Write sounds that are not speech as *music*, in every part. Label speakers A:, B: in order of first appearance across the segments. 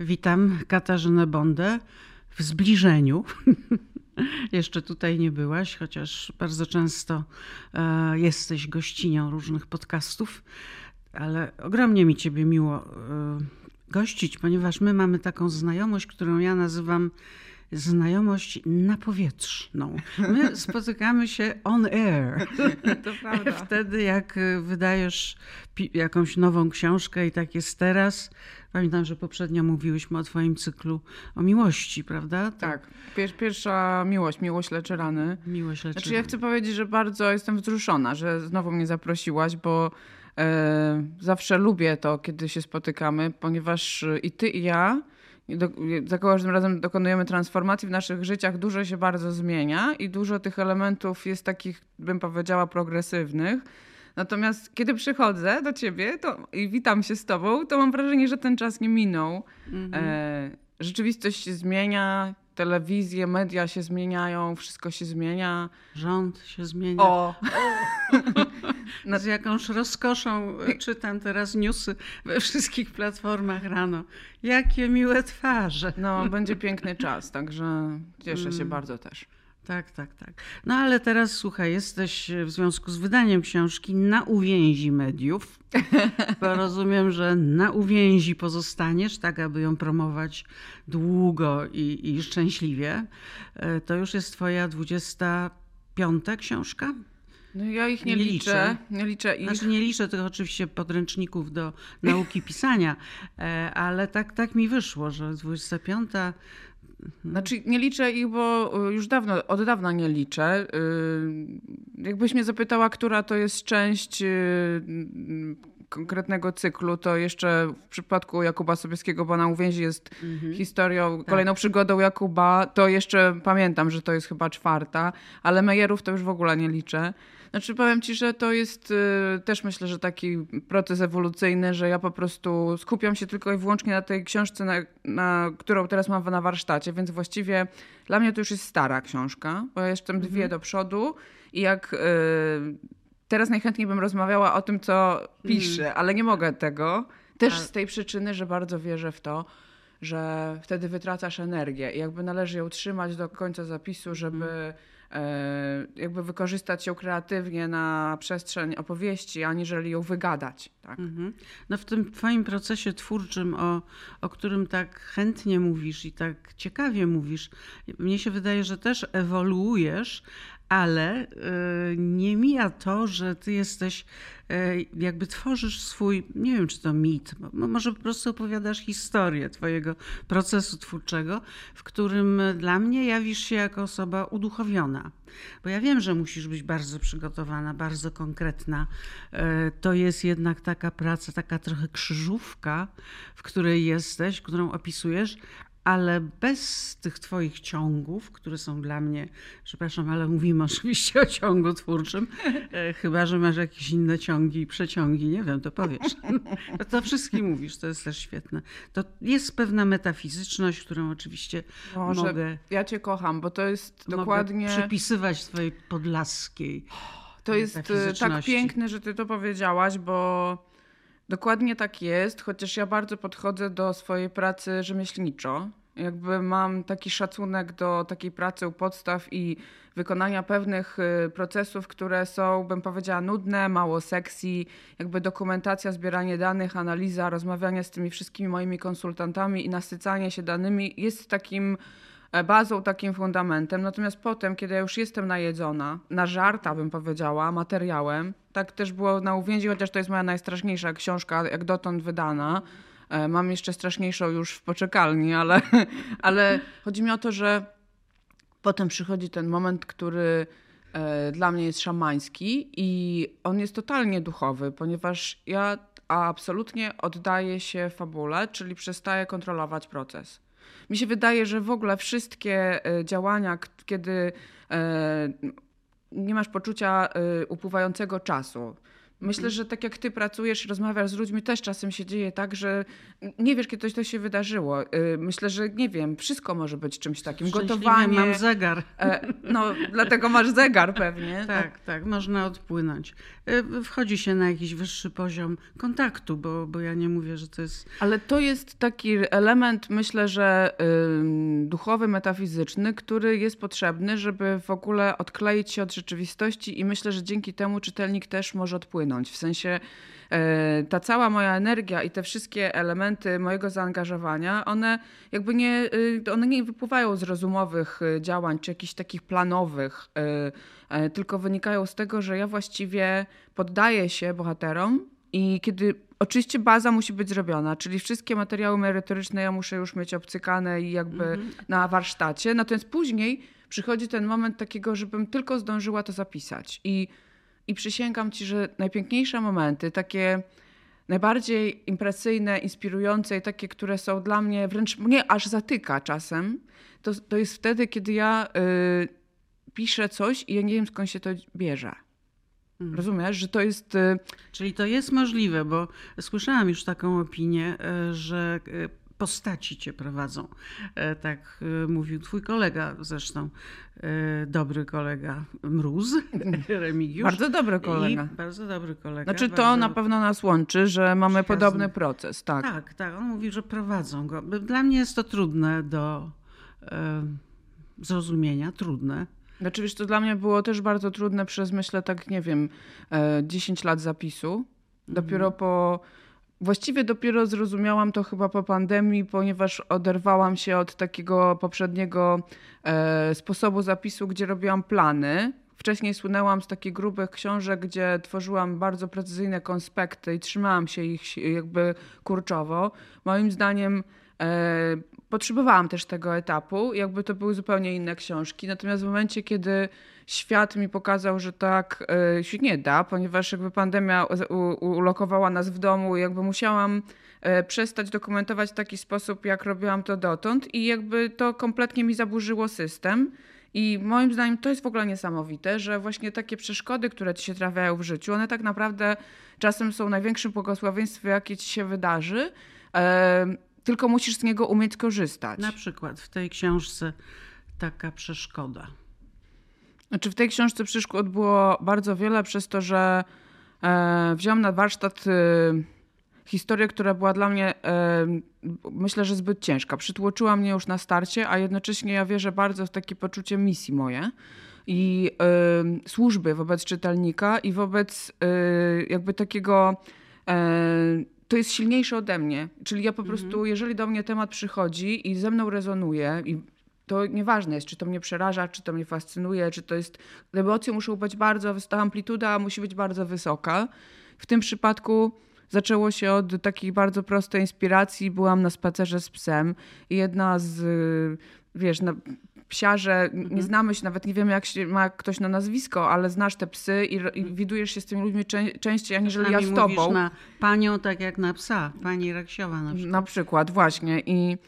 A: Witam Katarzynę Bondę w zbliżeniu. *laughs* Jeszcze tutaj nie byłaś, chociaż bardzo często e, jesteś gościnią różnych podcastów, ale ogromnie mi Ciebie miło e, gościć, ponieważ my mamy taką znajomość, którą ja nazywam znajomość napowietrzną. My *laughs* spotykamy się on air. *laughs*
B: To prawda.
A: Wtedy, jak wydajesz jakąś nową książkę i tak jest teraz. Pamiętam, że poprzednio mówiłyśmy o Twoim cyklu o miłości, prawda?
B: Tak. Pier pierwsza miłość, miłość leczy rany.
A: Miłość leczy
B: Znaczy, ja chcę powiedzieć, że bardzo jestem wzruszona, że znowu mnie zaprosiłaś, bo e, zawsze lubię to, kiedy się spotykamy, ponieważ i ty, i ja do, za każdym razem dokonujemy transformacji w naszych życiach, dużo się bardzo zmienia i dużo tych elementów jest takich, bym powiedziała, progresywnych. Natomiast kiedy przychodzę do ciebie to, i witam się z tobą, to mam wrażenie, że ten czas nie minął. Mhm. E, rzeczywistość się zmienia, telewizje, media się zmieniają, wszystko się zmienia.
A: Rząd się zmienia.
B: O! *laughs*
A: Z jakąś rozkoszą czytam teraz newsy we wszystkich platformach rano. Jakie miłe twarze.
B: No, będzie piękny czas, także cieszę się mm. bardzo też.
A: Tak, tak, tak. No ale teraz słuchaj, jesteś w związku z wydaniem książki na uwięzi mediów. Bo *laughs* rozumiem, że na uwięzi pozostaniesz, tak aby ją promować długo i, i szczęśliwie. E, to już jest twoja 25 książka?
B: No ja ich nie, nie liczę. liczę.
A: Nie
B: liczę
A: ich. Znaczy nie liczę tych oczywiście podręczników do nauki pisania, e, ale tak, tak mi wyszło, że 25
B: znaczy nie liczę ich, bo y, już dawno, od dawna nie liczę. Y, jakbyś mnie zapytała, która to jest część y, konkretnego cyklu, to jeszcze w przypadku Jakuba Sobieskiego, bo na uwięzi jest mhm. historią, tak. kolejną przygodą Jakuba, to jeszcze pamiętam, że to jest chyba czwarta, ale Mejerów to już w ogóle nie liczę. Znaczy powiem ci, że to jest y, też myślę, że taki proces ewolucyjny, że ja po prostu skupiam się tylko i wyłącznie na tej książce, na, na którą teraz mam na warsztacie, więc właściwie dla mnie to już jest stara książka, bo ja jestem mhm. dwie do przodu i jak y, teraz najchętniej bym rozmawiała o tym, co piszę, mhm. ale nie mogę tego. Też z tej przyczyny, że bardzo wierzę w to, że wtedy wytracasz energię i jakby należy ją trzymać do końca zapisu, żeby mhm. Jakby wykorzystać ją kreatywnie na przestrzeń opowieści, aniżeli ją wygadać. Tak? Mhm.
A: No w tym twoim procesie twórczym, o, o którym tak chętnie mówisz i tak ciekawie mówisz, mnie się wydaje, że też ewoluujesz, ale y, nie mija to, że ty jesteś, y, jakby tworzysz swój, nie wiem czy to mit, może po prostu opowiadasz historię twojego procesu twórczego, w którym dla mnie jawisz się jako osoba uduchowiona. Bo ja wiem, że musisz być bardzo przygotowana, bardzo konkretna. Y, to jest jednak taka praca, taka trochę krzyżówka, w której jesteś, którą opisujesz, ale bez tych Twoich ciągów, które są dla mnie, przepraszam, ale mówimy oczywiście o ciągu twórczym, e, chyba że masz jakieś inne ciągi i przeciągi, nie wiem, to powiesz. To, *laughs* to wszystkim mówisz, to jest też świetne. To jest pewna metafizyczność, którą oczywiście Może mogę.
B: Ja Cię kocham, bo to jest dokładnie.
A: Przypisywać Twojej podlaskiej.
B: To jest e, tak piękne, że Ty to powiedziałaś, bo Dokładnie tak jest, chociaż ja bardzo podchodzę do swojej pracy rzemieślniczo. Jakby mam taki szacunek do takiej pracy u podstaw i wykonania pewnych y, procesów, które są, bym powiedziała, nudne, mało sexy. Jakby dokumentacja, zbieranie danych, analiza, rozmawianie z tymi wszystkimi moimi konsultantami i nasycanie się danymi jest takim bazą, takim fundamentem. Natomiast potem, kiedy ja już jestem najedzona, na żarta bym powiedziała, materiałem, tak też było na uwięzi, chociaż to jest moja najstraszniejsza książka, jak dotąd wydana. E, mam jeszcze straszniejszą już w poczekalni, ale, *laughs* ale chodzi mi o to, że potem przychodzi ten moment, który e, dla mnie jest szamański i on jest totalnie duchowy, ponieważ ja absolutnie oddaję się fabule, czyli przestaję kontrolować proces mi się wydaje, że w ogóle wszystkie e, działania, kiedy e, nie masz poczucia e, upływającego czasu, Myślę, że tak jak ty pracujesz rozmawiasz z ludźmi, też czasem się dzieje tak, że nie wiesz, kiedy to się wydarzyło. Y, myślę, że nie wiem, wszystko może być czymś takim. Gotowanie.
A: mam zegar.
B: E, no, *laughs* dlatego masz zegar pewnie.
A: tak, tak, można odpłynąć. Y, wchodzi się na jakiś wyższy poziom kontaktu, bo, bo ja nie mówię, że to jest.
B: Ale to jest taki element, myślę, że duchowy, metafizyczny, który jest potrzebny, żeby w ogóle odkleić się od rzeczywistości, i myślę, że dzięki temu czytelnik też może odpłynąć w sensie e, ta cała moja energia i te wszystkie elementy mojego zaangażowania, one jakby nie, y, one nie wypływają z rozumowych y, działań czy jakichś takich planowych, tylko wynikają z tego, że ja właściwie poddaję się bohaterom i kiedy Oczywiście baza musi być zrobiona, czyli wszystkie materiały merytoryczne ja muszę już mieć obcykane i jakby -hmm. na warsztacie. Natomiast później przychodzi ten moment takiego, żebym tylko zdążyła to zapisać. I i przysięgam ci, że najpiękniejsze momenty, takie najbardziej impresyjne, inspirujące i takie, które są dla mnie wręcz mnie aż zatyka czasem, to, to jest wtedy, kiedy ja y, piszę coś i ja nie wiem skąd się to bierze. Hmm. Rozumiesz, że to jest. Y,
A: Czyli to jest możliwe, bo słyszałam już taką opinię, y, że y, postaci cię prowadzą. E, tak e, mówił twój kolega zresztą, e, dobry kolega Mróz, *laughs* Remigiusz.
B: Bardzo dobry kolega.
A: I bardzo dobry kolega.
B: Znaczy
A: to
B: bardzo... na pewno nas łączy, że mamy przyjazny. podobny proces, tak.
A: Tak, tak. On mówi, że prowadzą go. Dla mnie jest to trudne do zrozumienia, trudne.
B: Znaczy wiesz, to dla mnie było też bardzo trudne przez myślę tak, nie wiem, 10 lat zapisu. Dopiero mhm. po Właściwie dopiero zrozumiałam to chyba po pandemii, ponieważ oderwałam się od takiego poprzedniego e, sposobu zapisu, gdzie robiłam plany. Wcześniej słynęłam z takich grubych książek, gdzie tworzyłam bardzo precyzyjne konspekty i trzymałam się ich jakby kurczowo. Moim zdaniem e, potrzebowałam też tego etapu, jakby to były zupełnie inne książki. Natomiast w momencie, kiedy świat mi pokazał, że tak e, się nie da, ponieważ jakby pandemia ulokowała nas w domu, jakby musiałam e, przestać dokumentować w taki sposób, jak robiłam to dotąd i jakby to kompletnie mi zaburzyło system. I moim zdaniem to jest w ogóle niesamowite, że właśnie takie przeszkody, które ci się trafiają w życiu, one tak naprawdę czasem są największym błogosławieństwem, jakie ci się wydarzy, e, tylko musisz z niego umieć korzystać.
A: Na przykład w tej książce taka przeszkoda.
B: Znaczy w tej książce przeszkód było bardzo wiele przez to, że e, wziąłem na warsztat e, historię, która była dla mnie e, myślę, że zbyt ciężka. Przytłoczyła mnie już na starcie, a jednocześnie ja wierzę bardzo w takie poczucie misji moje i e, służby wobec czytelnika i wobec e, jakby takiego e, to jest silniejsze ode mnie. Czyli ja po mhm. prostu, jeżeli do mnie temat przychodzi i ze mną rezonuje i to nieważne jest, czy to mnie przeraża, czy to mnie fascynuje, czy to jest. Emocje muszą być bardzo, ta amplituda musi być bardzo wysoka. W tym przypadku zaczęło się od takiej bardzo prostej inspiracji. Byłam na spacerze z psem i jedna z, wiesz, na, psiarze, nie mhm. znamy się, nawet nie wiemy, jak się ma ktoś na nazwisko, ale znasz te psy i, i mhm. widujesz się z tymi ludźmi czę, częściej, aniżeli ja z tobą.
A: na panią tak jak na psa, pani Raksiowa
B: na przykład. Na przykład, właśnie. I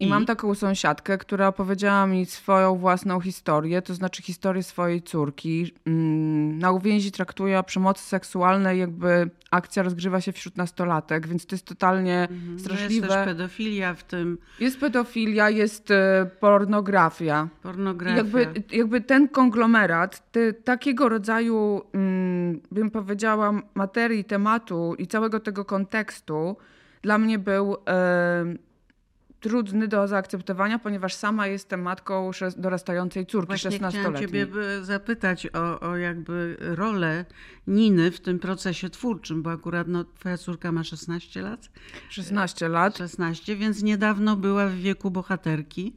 B: i, mam taką sąsiadkę, która opowiedziała mi swoją własną historię, to znaczy historię swojej córki. Mm, na uwięzi traktuje o przemocy seksualnej, jakby akcja rozgrywa się wśród nastolatek, więc to jest totalnie mhm. straszliwe.
A: No jest też pedofilia w tym.
B: Jest pedofilia, jest e, pornografia.
A: Pornografia.
B: Jakby, jakby ten konglomerat takiego rodzaju, mm, bym powiedziała, materii, tematu i całego tego kontekstu dla mnie był trudny do zaakceptowania, ponieważ sama jestem matką dorastającej córki Właśnie 16-letniej.
A: Chciałam ciebie zapytać o, o jakby rolę Niny w tym procesie twórczym, bo akurat no, twoja córka ma 16 lat.
B: 16 lat.
A: 16, więc niedawno była w wieku bohaterki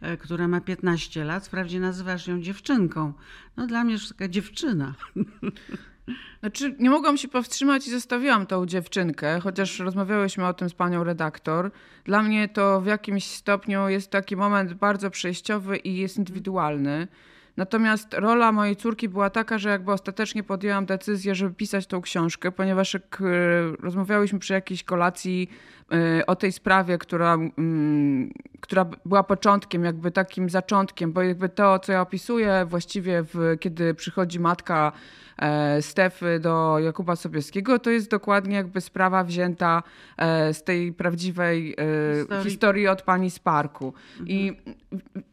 A: e, która ma 15 lat. Wprawdzie nazywasz ją dziewczynką. No dla mnie już taka dziewczyna. *laughs*
B: Znaczy, nie mogłam się powstrzymać i zostawiłam tą dziewczynkę, chociaż rozmawiałyśmy o tym z panią redaktor. Dla mnie to w jakimś stopniu jest taki moment bardzo przejściowy i jest indywidualny. Natomiast rola mojej córki była taka, że jakby ostatecznie podjęłam decyzję, żeby pisać tą książkę, ponieważ jak e, rozmawiałyśmy przy jakiejś kolacji o tej sprawie, która, mm, która była początkiem, jakby takim zaczątkiem, bo jakby to, co ja opisuję właściwie, w, kiedy przychodzi matka e, Stefy do Jakuba Sobieskiego, to jest dokładnie jakby sprawa wzięta e, z tej prawdziwej e, historii, historii od pani z parku. Mhm. I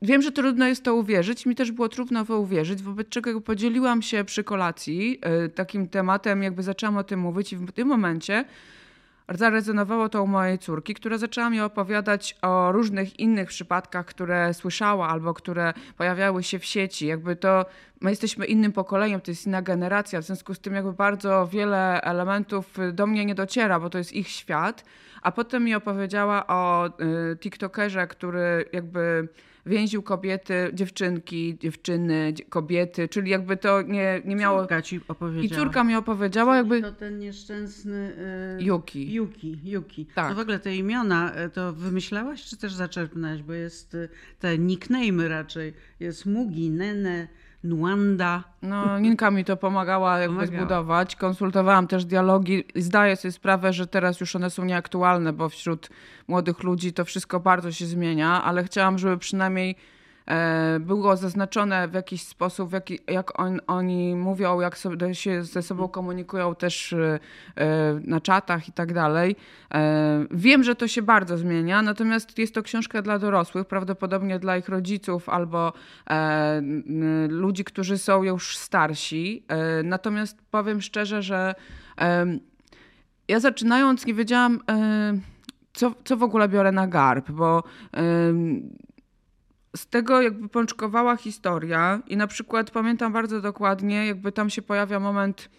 B: wiem, że trudno jest to uwierzyć. Mi też było trudno w to uwierzyć, wobec czego podzieliłam się przy kolacji takim tematem, jakby zaczęłam o tym mówić i w tym momencie zarezonowało to u mojej córki, która zaczęła mi opowiadać o różnych innych przypadkach, które słyszała albo które pojawiały się w sieci. Jakby to my jesteśmy innym pokoleniem, to jest inna generacja, w związku z tym jakby bardzo wiele elementów do mnie nie dociera, bo to jest ich świat. A potem mi opowiedziała o y, TikTokerze, który jakby więził kobiety, dziewczynki, dziewczyny, kobiety, czyli jakby to nie, nie miało...
A: Córka ci opowiedziała.
B: I córka mi opowiedziała jakby...
A: To ten nieszczęsny...
B: Yy... Yuki.
A: Yuki, Yuki. Tak. No w ogóle te imiona e, to wymyślałaś, czy też zaczerpnęłaś? Bo jest e, te nickname'y raczej. Jest Mugi, Nene, Nwanda.
B: No, Ninka mi to pomagała jakby pomagała. zbudować. Konsultowałam też dialogi. Zdaję sobie sprawę, że teraz już one są nieaktualne, bo wśród młodych ludzi to wszystko bardzo się zmienia, ale chciałam, żeby przynajmniej było zaznaczone w jakiś sposób, w jaki, jak on, oni mówią, jak sobie, się ze sobą komunikują też e, na czatach i tak dalej. E, wiem, że to się bardzo zmienia, natomiast jest to książka dla dorosłych, prawdopodobnie dla ich rodziców albo ludzi, którzy są już starsi. Natomiast powiem szczerze, że ja zaczynając nie wiedziałam, co, co w ogóle biorę na garb, bo z tego jakby pączkowała historia i na przykład pamiętam bardzo dokładnie, jakby tam się pojawia moment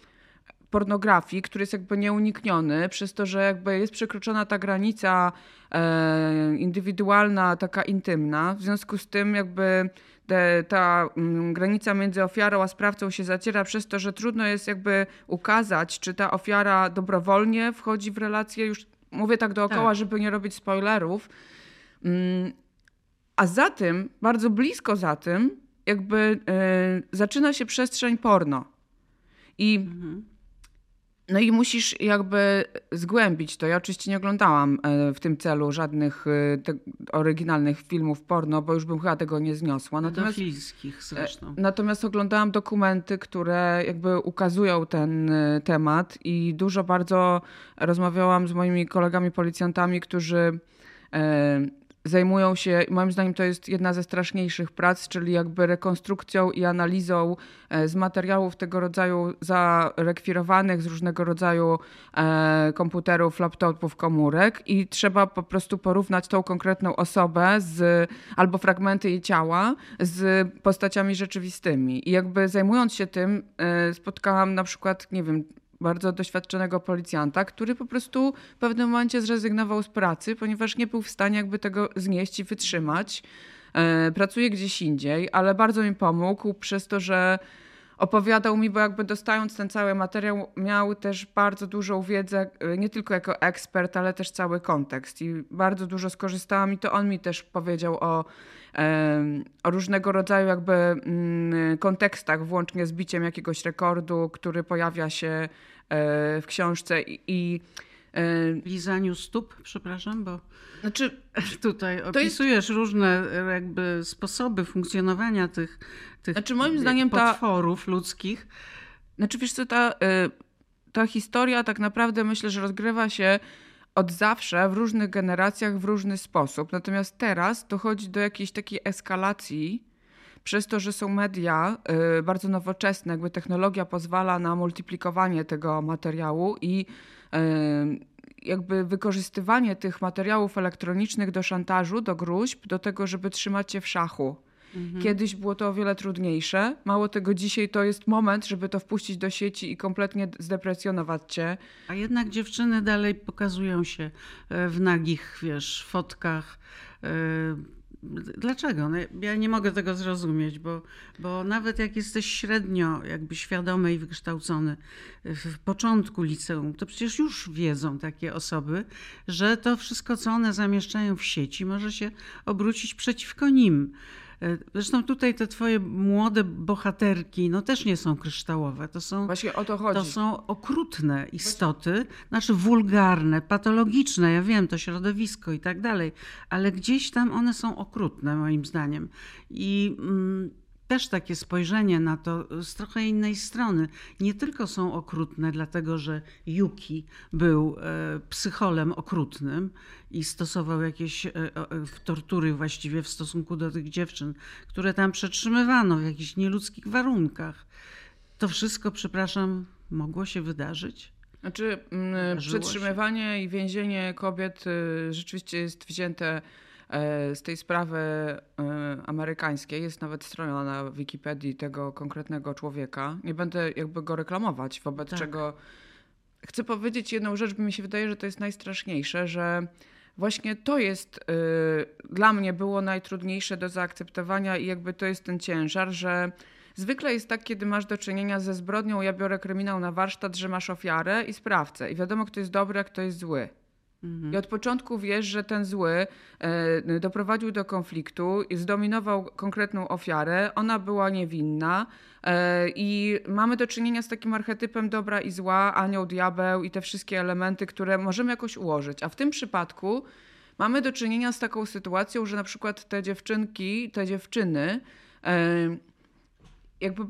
B: pornografii, który jest jakby nieunikniony, przez to, że jakby jest przekroczona ta granica e, indywidualna, taka intymna. W związku z tym jakby te, ta mm, granica między ofiarą a sprawcą się zaciera przez to, że trudno jest jakby ukazać, czy ta ofiara dobrowolnie wchodzi w relację już, mówię tak dookoła, tak. żeby nie robić spoilerów, mm, a za tym, bardzo blisko za tym, jakby yy, zaczyna się przestrzeń porno. I, mhm. No i musisz jakby zgłębić to. Ja oczywiście nie oglądałam e, w tym celu żadnych e, oryginalnych filmów porno, bo już bym chyba tego nie zniosła.
A: Natomiast, zresztą.
B: Natomiast oglądałam dokumenty, które jakby ukazują ten temat i dużo bardzo rozmawiałam z moimi kolegami policjantami, którzy zajmują się, moim zdaniem to jest jedna ze straszniejszych prac, czyli jakby rekonstrukcją i analizą e, z materiałów tego rodzaju zarekwirowanych z różnego rodzaju e, komputerów, laptopów, komórek i trzeba po prostu porównać tą konkretną osobę z, albo fragmenty jej ciała z postaciami rzeczywistymi. I jakby zajmując się tym, e, spotkałam na przykład, nie wiem, bardzo doświadczonego policjanta, który po prostu w pewnym momencie zrezygnował z pracy, ponieważ nie był w stanie jakby tego znieść i wytrzymać. E, pracuje gdzieś indziej, ale bardzo mi pomógł przez to, że opowiadał mi, bo jakby dostając ten cały materiał, miał też bardzo dużą wiedzę, e, nie tylko jako ekspert, ale też cały kontekst. I bardzo dużo skorzystałam i to on mi też powiedział o, o różnego rodzaju jakby mm, kontekstach, włącznie z biciem jakiegoś rekordu, który pojawia się e, w książce i, i
A: Lizaniu stóp, przepraszam, bo znaczy, *laughs* tutaj opisujesz jest... różne jakby sposoby funkcjonowania tych, tych znaczy, moim zdaniem potworów ta... ludzkich.
B: Znaczy wiesz co, ta, ta historia tak naprawdę myślę, że rozgrywa się od zawsze w różnych generacjach w różny sposób. Natomiast teraz dochodzi do jakiejś takiej eskalacji przez to, że są media y, bardzo nowoczesne, jakby technologia pozwala na multiplikowanie tego materiału i y, jakby wykorzystywanie tych materiałów elektronicznych do szantażu, do gruźb, do tego, żeby trzymać cię w szachu. Mhm. Kiedyś było to o wiele trudniejsze. Mało tego, dzisiaj to jest moment, żeby to wpuścić do sieci i kompletnie zdeprecjonować cię.
A: A jednak dziewczyny dalej pokazują się e, w nagich, wiesz, fotkach e, Dlaczego? No ja nie mogę tego zrozumieć, bo, bo nawet jak jesteś średnio jakby świadomy i wykształcony w początku liceum, to przecież już wiedzą takie osoby, że to wszystko, co one zamieszczają w sieci, może się obrócić przeciwko nim. E, zresztą tutaj te twoje młode bohaterki, no też nie są kryształowe. To są,
B: Właśnie o to chodzi.
A: To są okrutne istoty, Właśnie... znaczy wulgarne, patologiczne, ja wiem, to środowisko i tak dalej, ale gdzieś tam one są okrutne moim zdaniem. I... Mm, też takie spojrzenie na to z trochę innej strony. Nie tylko są okrutne, dlatego że Yuki był e, psycholem okrutnym i stosował jakieś e, tortury właściwie w stosunku do tych dziewczyn, które tam przetrzymywano w jakichś nieludzkich warunkach. To wszystko, przepraszam, mogło się wydarzyć?
B: Znaczy, mm, przetrzymywanie się? i więzienie kobiet y, rzeczywiście jest wzięte e, z tej sprawy e, amerykańskiej. Jest nawet strona na Wikipedii tego konkretnego człowieka. Nie będę jakby go reklamować, wobec tak. czego chcę powiedzieć jedną rzecz, bo mi się wydaje, że to jest najstraszniejsze, że właśnie to jest y, dla mnie było najtrudniejsze do zaakceptowania i jakby to jest ten ciężar, że Zwykle jest tak, kiedy masz do czynienia ze zbrodnią, ja biorę kryminał na warsztat, że masz ofiarę i sprawcę. I wiadomo, kto jest dobry, a kto jest zły. Mhm. I od początku wiesz, że ten zły e, doprowadził do konfliktu zdominował konkretną ofiarę. Ona była niewinna. E, I mamy do czynienia z takim archetypem dobra i zła, anioł, diabeł i te wszystkie elementy, które możemy jakoś ułożyć. A w tym przypadku mamy do czynienia z taką sytuacją, że na przykład te dziewczynki, te dziewczyny. E, jakby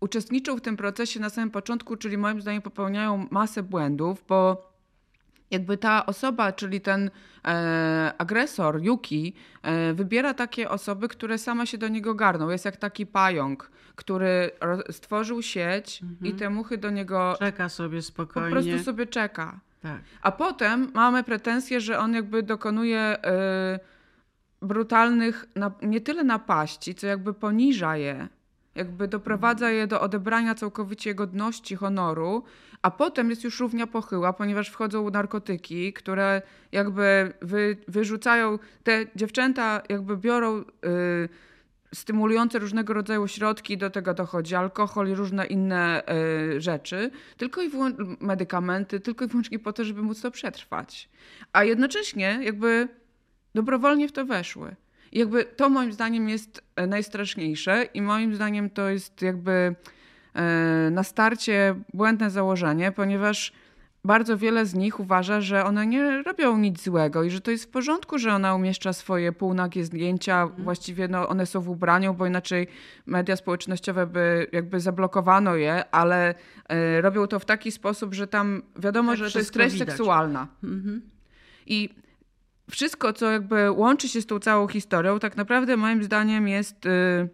B: uczestniczą w tym procesie na samym początku, czyli moim zdaniem popełniają masę błędów, bo jakby ta osoba, czyli ten e, agresor, Yuki, e, wybiera takie osoby, które same się do niego garną. Jest jak taki pająk, który stworzył sieć mhm. i te muchy do niego...
A: Czeka sobie spokojnie.
B: Po prostu sobie czeka. Tak. A potem mamy pretensję, że on jakby dokonuje... E, brutalnych, nie tyle napaści, co jakby poniża je jakby doprowadza je do odebrania całkowicie godności, honoru, a potem jest już równia pochyła, ponieważ wchodzą narkotyki, które jakby wy, wyrzucają, te dziewczęta jakby biorą y, stymulujące różnego rodzaju środki, do tego dochodzi alkohol i różne inne y, rzeczy, tylko i medykamenty, tylko i wyłącznie po to, żeby móc to przetrwać. A jednocześnie jakby dobrowolnie w to weszły. I jakby to moim zdaniem jest e, najstraszniejsze i moim zdaniem to jest jakby na starcie błędne założenie, ponieważ bardzo wiele z nich uważa, że one nie robią nic złego i że to jest w porządku, że ona umieszcza swoje półnagie zdjęcia. Mhm. Właściwie no, one są w ubraniu, bo inaczej media społecznościowe by jakby zablokowano je, ale y, robią to w taki sposób, że tam wiadomo, tak że to jest treść widać. seksualna. Mhm. I wszystko, co jakby łączy się z tą całą historią, tak naprawdę moim zdaniem jest y,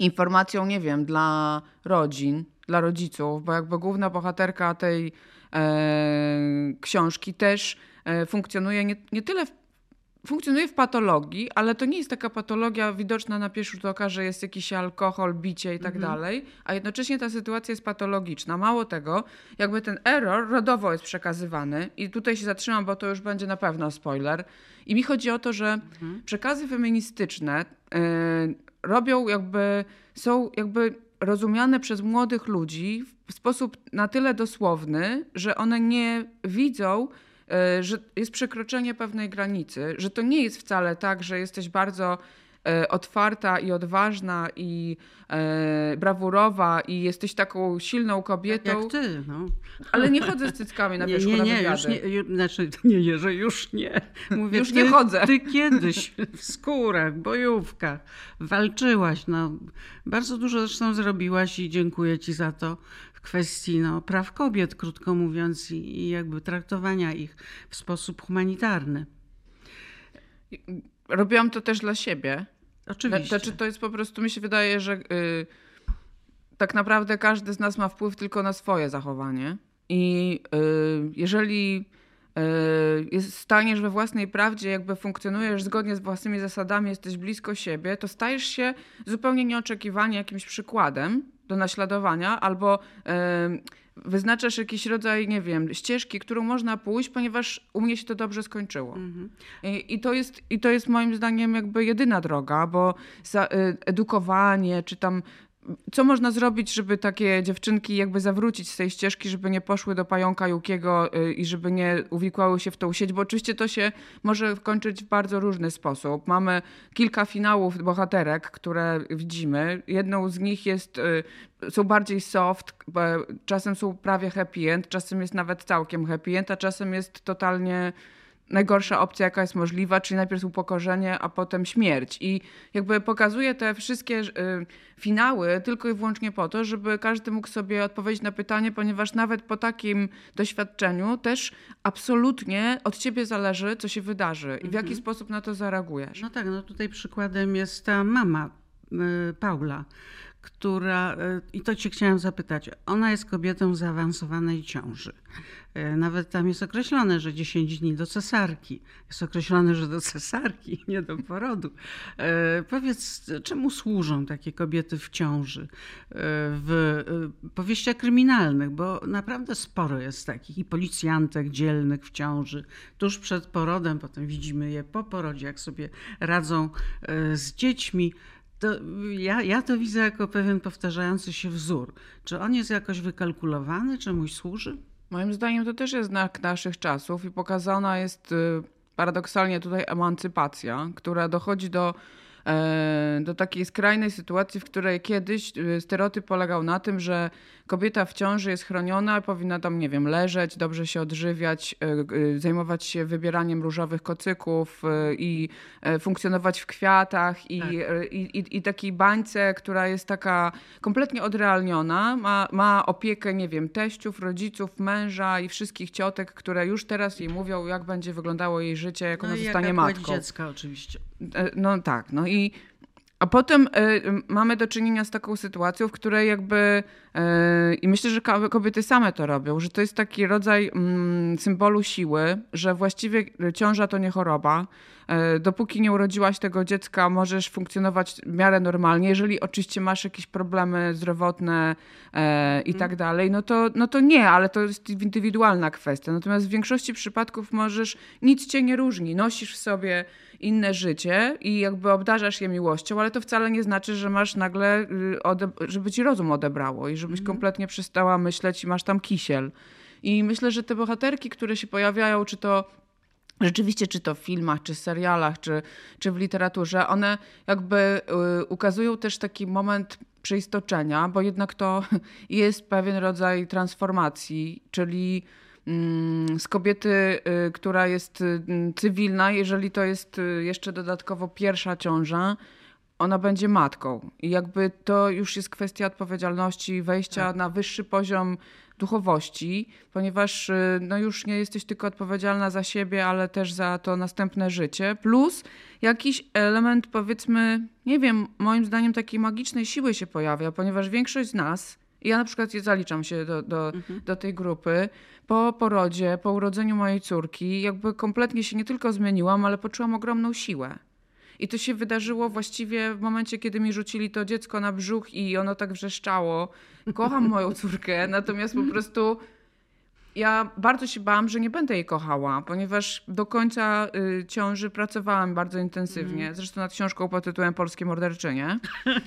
B: informacją, nie wiem, dla rodzin, dla rodziców, bo jakby główna bohaterka tej e, książki też e, funkcjonuje nie, nie tyle w funkcjonuje w patologii, ale to nie jest taka patologia widoczna na pierwszy rzut oka, że jest jakiś alkohol, bicie i tak mhm. dalej, a jednocześnie ta sytuacja jest patologiczna. Mało tego, jakby ten error rodowo jest przekazywany i tutaj się zatrzymam, bo to już będzie na pewno spoiler. I mi chodzi o to, że mhm. przekazy feministyczne yy, robią jakby, są jakby rozumiane przez młodych ludzi w sposób na tyle dosłowny, że one nie widzą E, że jest przekroczenie pewnej granicy, że to nie jest wcale tak, że jesteś bardzo otwarta i odważna i e, brawurowa i jesteś taką silną kobietą.
A: Tak jak ty, no.
B: Ale nie chodzę z cyckami na wierzchu
A: nie,
B: nie,
A: nie, już nie, znaczy nie, nie, że już nie.
B: Mówię, już nie chodzę.
A: Ty kiedyś w skórach, bojówkach walczyłaś, no. Bardzo dużo zresztą zrobiłaś i dziękuję ci za to kwestii no, praw kobiet, krótko mówiąc, i, i jakby traktowania ich w sposób humanitarny.
B: Robiłam to też dla siebie.
A: Oczywiście.
B: Znaczy, to jest po prostu, mi się wydaje, że y, tak naprawdę każdy z nas ma wpływ tylko na swoje zachowanie. I y, jeżeli y, staniesz we własnej prawdzie, jakby funkcjonujesz zgodnie z własnymi zasadami, jesteś blisko siebie, to stajesz się zupełnie nieoczekiwanie jakimś przykładem do naśladowania, albo wyznaczasz jakiś rodzaj, nie wiem, ścieżki, którą można pójść, ponieważ u mnie się to dobrze skończyło. Mhm. I, I, to jest, I to jest moim zdaniem jakby jedyna droga, bo za, y, edukowanie, czy tam co można zrobić, żeby takie dziewczynki jakby zawrócić z tej ścieżki, żeby nie poszły do pająka Jukiego y, i żeby nie uwikłały się w tą sieć, bo oczywiście to się może kończyć w bardzo różny sposób. Mamy kilka finałów bohaterek, które widzimy. Jedną z nich jest, y, są bardziej soft, czasem są prawie happy end, czasem jest nawet całkiem happy end, a czasem jest totalnie najgorsza opcja, jaka jest możliwa, czyli najpierw upokorzenie, a potem śmierć. I jakby pokazuje te wszystkie y, finały tylko i wyłącznie po to, żeby każdy mógł sobie odpowiedzieć na pytanie, ponieważ nawet po takim doświadczeniu też absolutnie od ciebie zależy, co się wydarzy i w jaki mhm. sposób na to zareagujesz.
A: No tak, no tutaj przykładem jest ta mama y, Paula która, e, i to cię chciałam zapytać, ona jest kobietą w zaawansowanej ciąży. E, nawet tam jest określone, że 10 dni do cesarki. Jest określone, że do cesarki, *laughs* nie do porodu. E, powiedz, czemu służą takie kobiety w ciąży w powieściach kryminalnych? Bo naprawdę sporo jest takich i policjantek dzielnych w ciąży, tuż przed porodem, potem widzimy je po porodzie, jak sobie radzą z dziećmi to ja, ja to widzę jako pewien powtarzający się wzór. Czy on jest jakoś wykalkulowany, czemuś służy?
B: Moim zdaniem to też jest znak naszych czasów i pokazana jest y, paradoksalnie tutaj emancypacja, która dochodzi do E, do takiej skrajnej sytuacji, w której kiedyś e, stereotyp polegał na tym, że kobieta w ciąży jest chroniona, powinna tam, nie wiem, leżeć, dobrze się odżywiać, e, zajmować się wybieraniem różowych kocyków i funkcjonować w kwiatach i, tak. i, i, i takiej bańce, która jest taka kompletnie odrealniona, ma, ma opiekę, nie wiem, teściów, rodziców, męża i wszystkich ciotek, które już teraz jej mówią, jak będzie wyglądało jej życie, jak no ona zostanie matką.
A: dziecka oczywiście.
B: No tak, no i a potem y, mamy do czynienia z taką sytuacją, w której jakby, i myślę, że kobiety same to robią, że to jest taki rodzaj mm, symbolu siły, że właściwie ciąża to nie choroba. Y, dopóki nie urodziłaś tego dziecka, możesz funkcjonować w miarę normalnie. Jeżeli oczywiście masz jakieś problemy zdrowotne i tak dalej, no to, no to nie, ale to jest indywidualna kwestia. Natomiast w większości przypadków możesz, nic cię nie różni. Nosisz w sobie inne życie i jakby obdarzasz je miłością, ale to wcale nie znaczy, że masz nagle, żeby ci rozum odebrało i żebyś mm. kompletnie przestała myśleć i masz tam kisiel. I myślę, że te bohaterki, które się pojawiają, czy to rzeczywiście, czy to w filmach, czy serialach, czy, czy w literaturze, one jakby y, ukazują też taki moment przeistoczenia, bo jednak to *laughs* jest pewien rodzaj transformacji, czyli Mm, z kobiety, y, która jest y, cywilna, jeżeli to jest y, jeszcze dodatkowo pierwsza ciąża, ona będzie matką. I jakby to już jest kwestia odpowiedzialności, wejścia tak. na wyższy poziom duchowości, ponieważ no już nie jesteś tylko odpowiedzialna za siebie, ale też za to następne życie. Plus jakiś element, powiedzmy, nie wiem, moim zdaniem takiej magicznej siły się pojawia, ponieważ większość z nas ja na przykład zaliczam się do, do, mhm. do tej grupy. Po porodzie, po urodzeniu mojej córki, jakby kompletnie się nie tylko zmieniłam, ale poczułam ogromną siłę. I to się wydarzyło właściwie w momencie, kiedy mi rzucili to dziecko na brzuch i ono tak wrzeszczało. Kocham moją *laughs* córkę, natomiast po prostu ja bardzo się bałam, że nie będę jej kochała, ponieważ do końca y, ciąży pracowałam bardzo intensywnie. Mm. Zresztą nad książką pod tytułem Polskie morderczynie.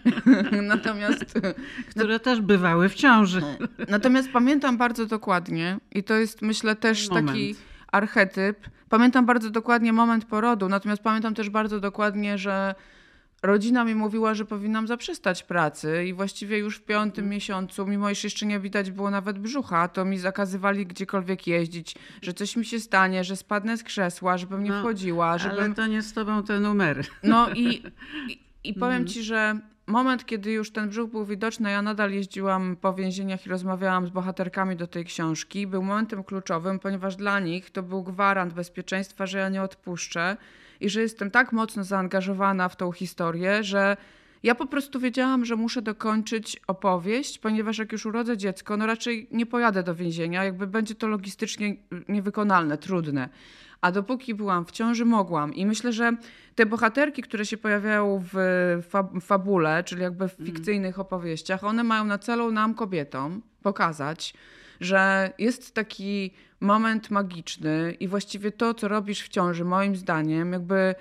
B: *laughs*
A: Natomiast... *laughs* Które też bywały w ciąży.
B: Natomiast pamiętam bardzo dokładnie i to jest myślę też moment. taki archetyp. Pamiętam bardzo dokładnie moment porodu, natomiast pamiętam też bardzo dokładnie, że rodzina mi mówiła, że powinnam zaprzestać pracy i właściwie już w piątym mm. miesiącu, mimo iż jeszcze nie widać było nawet brzucha, to mi zakazywali gdziekolwiek jeździć, że coś mi się stanie, że spadnę z krzesła, żebym nie no, wchodziła. Żebym...
A: Ale to nie z tobą te numery.
B: No i, i, i powiem mm. ci, że moment, kiedy już ten brzuch był widoczny, ja nadal jeździłam po więzieniach i rozmawiałam z bohaterkami do tej książki, był momentem kluczowym, ponieważ dla nich to był gwarant bezpieczeństwa, że ja nie odpuszczę i że jestem tak mocno zaangażowana w tą historię, że ja po prostu wiedziałam, że muszę dokończyć opowieść, ponieważ jak już urodzę dziecko, no raczej nie pojadę do więzienia, jakby będzie to logistycznie niewykonalne, trudne. A dopóki byłam w ciąży, mogłam. I myślę, że te bohaterki, które się pojawiają w fabule, czyli jakby w mm. fikcyjnych opowieściach, one mają na celu nam, kobietom, pokazać, że jest taki moment magiczny i właściwie to, co robisz w ciąży, moim zdaniem, jakby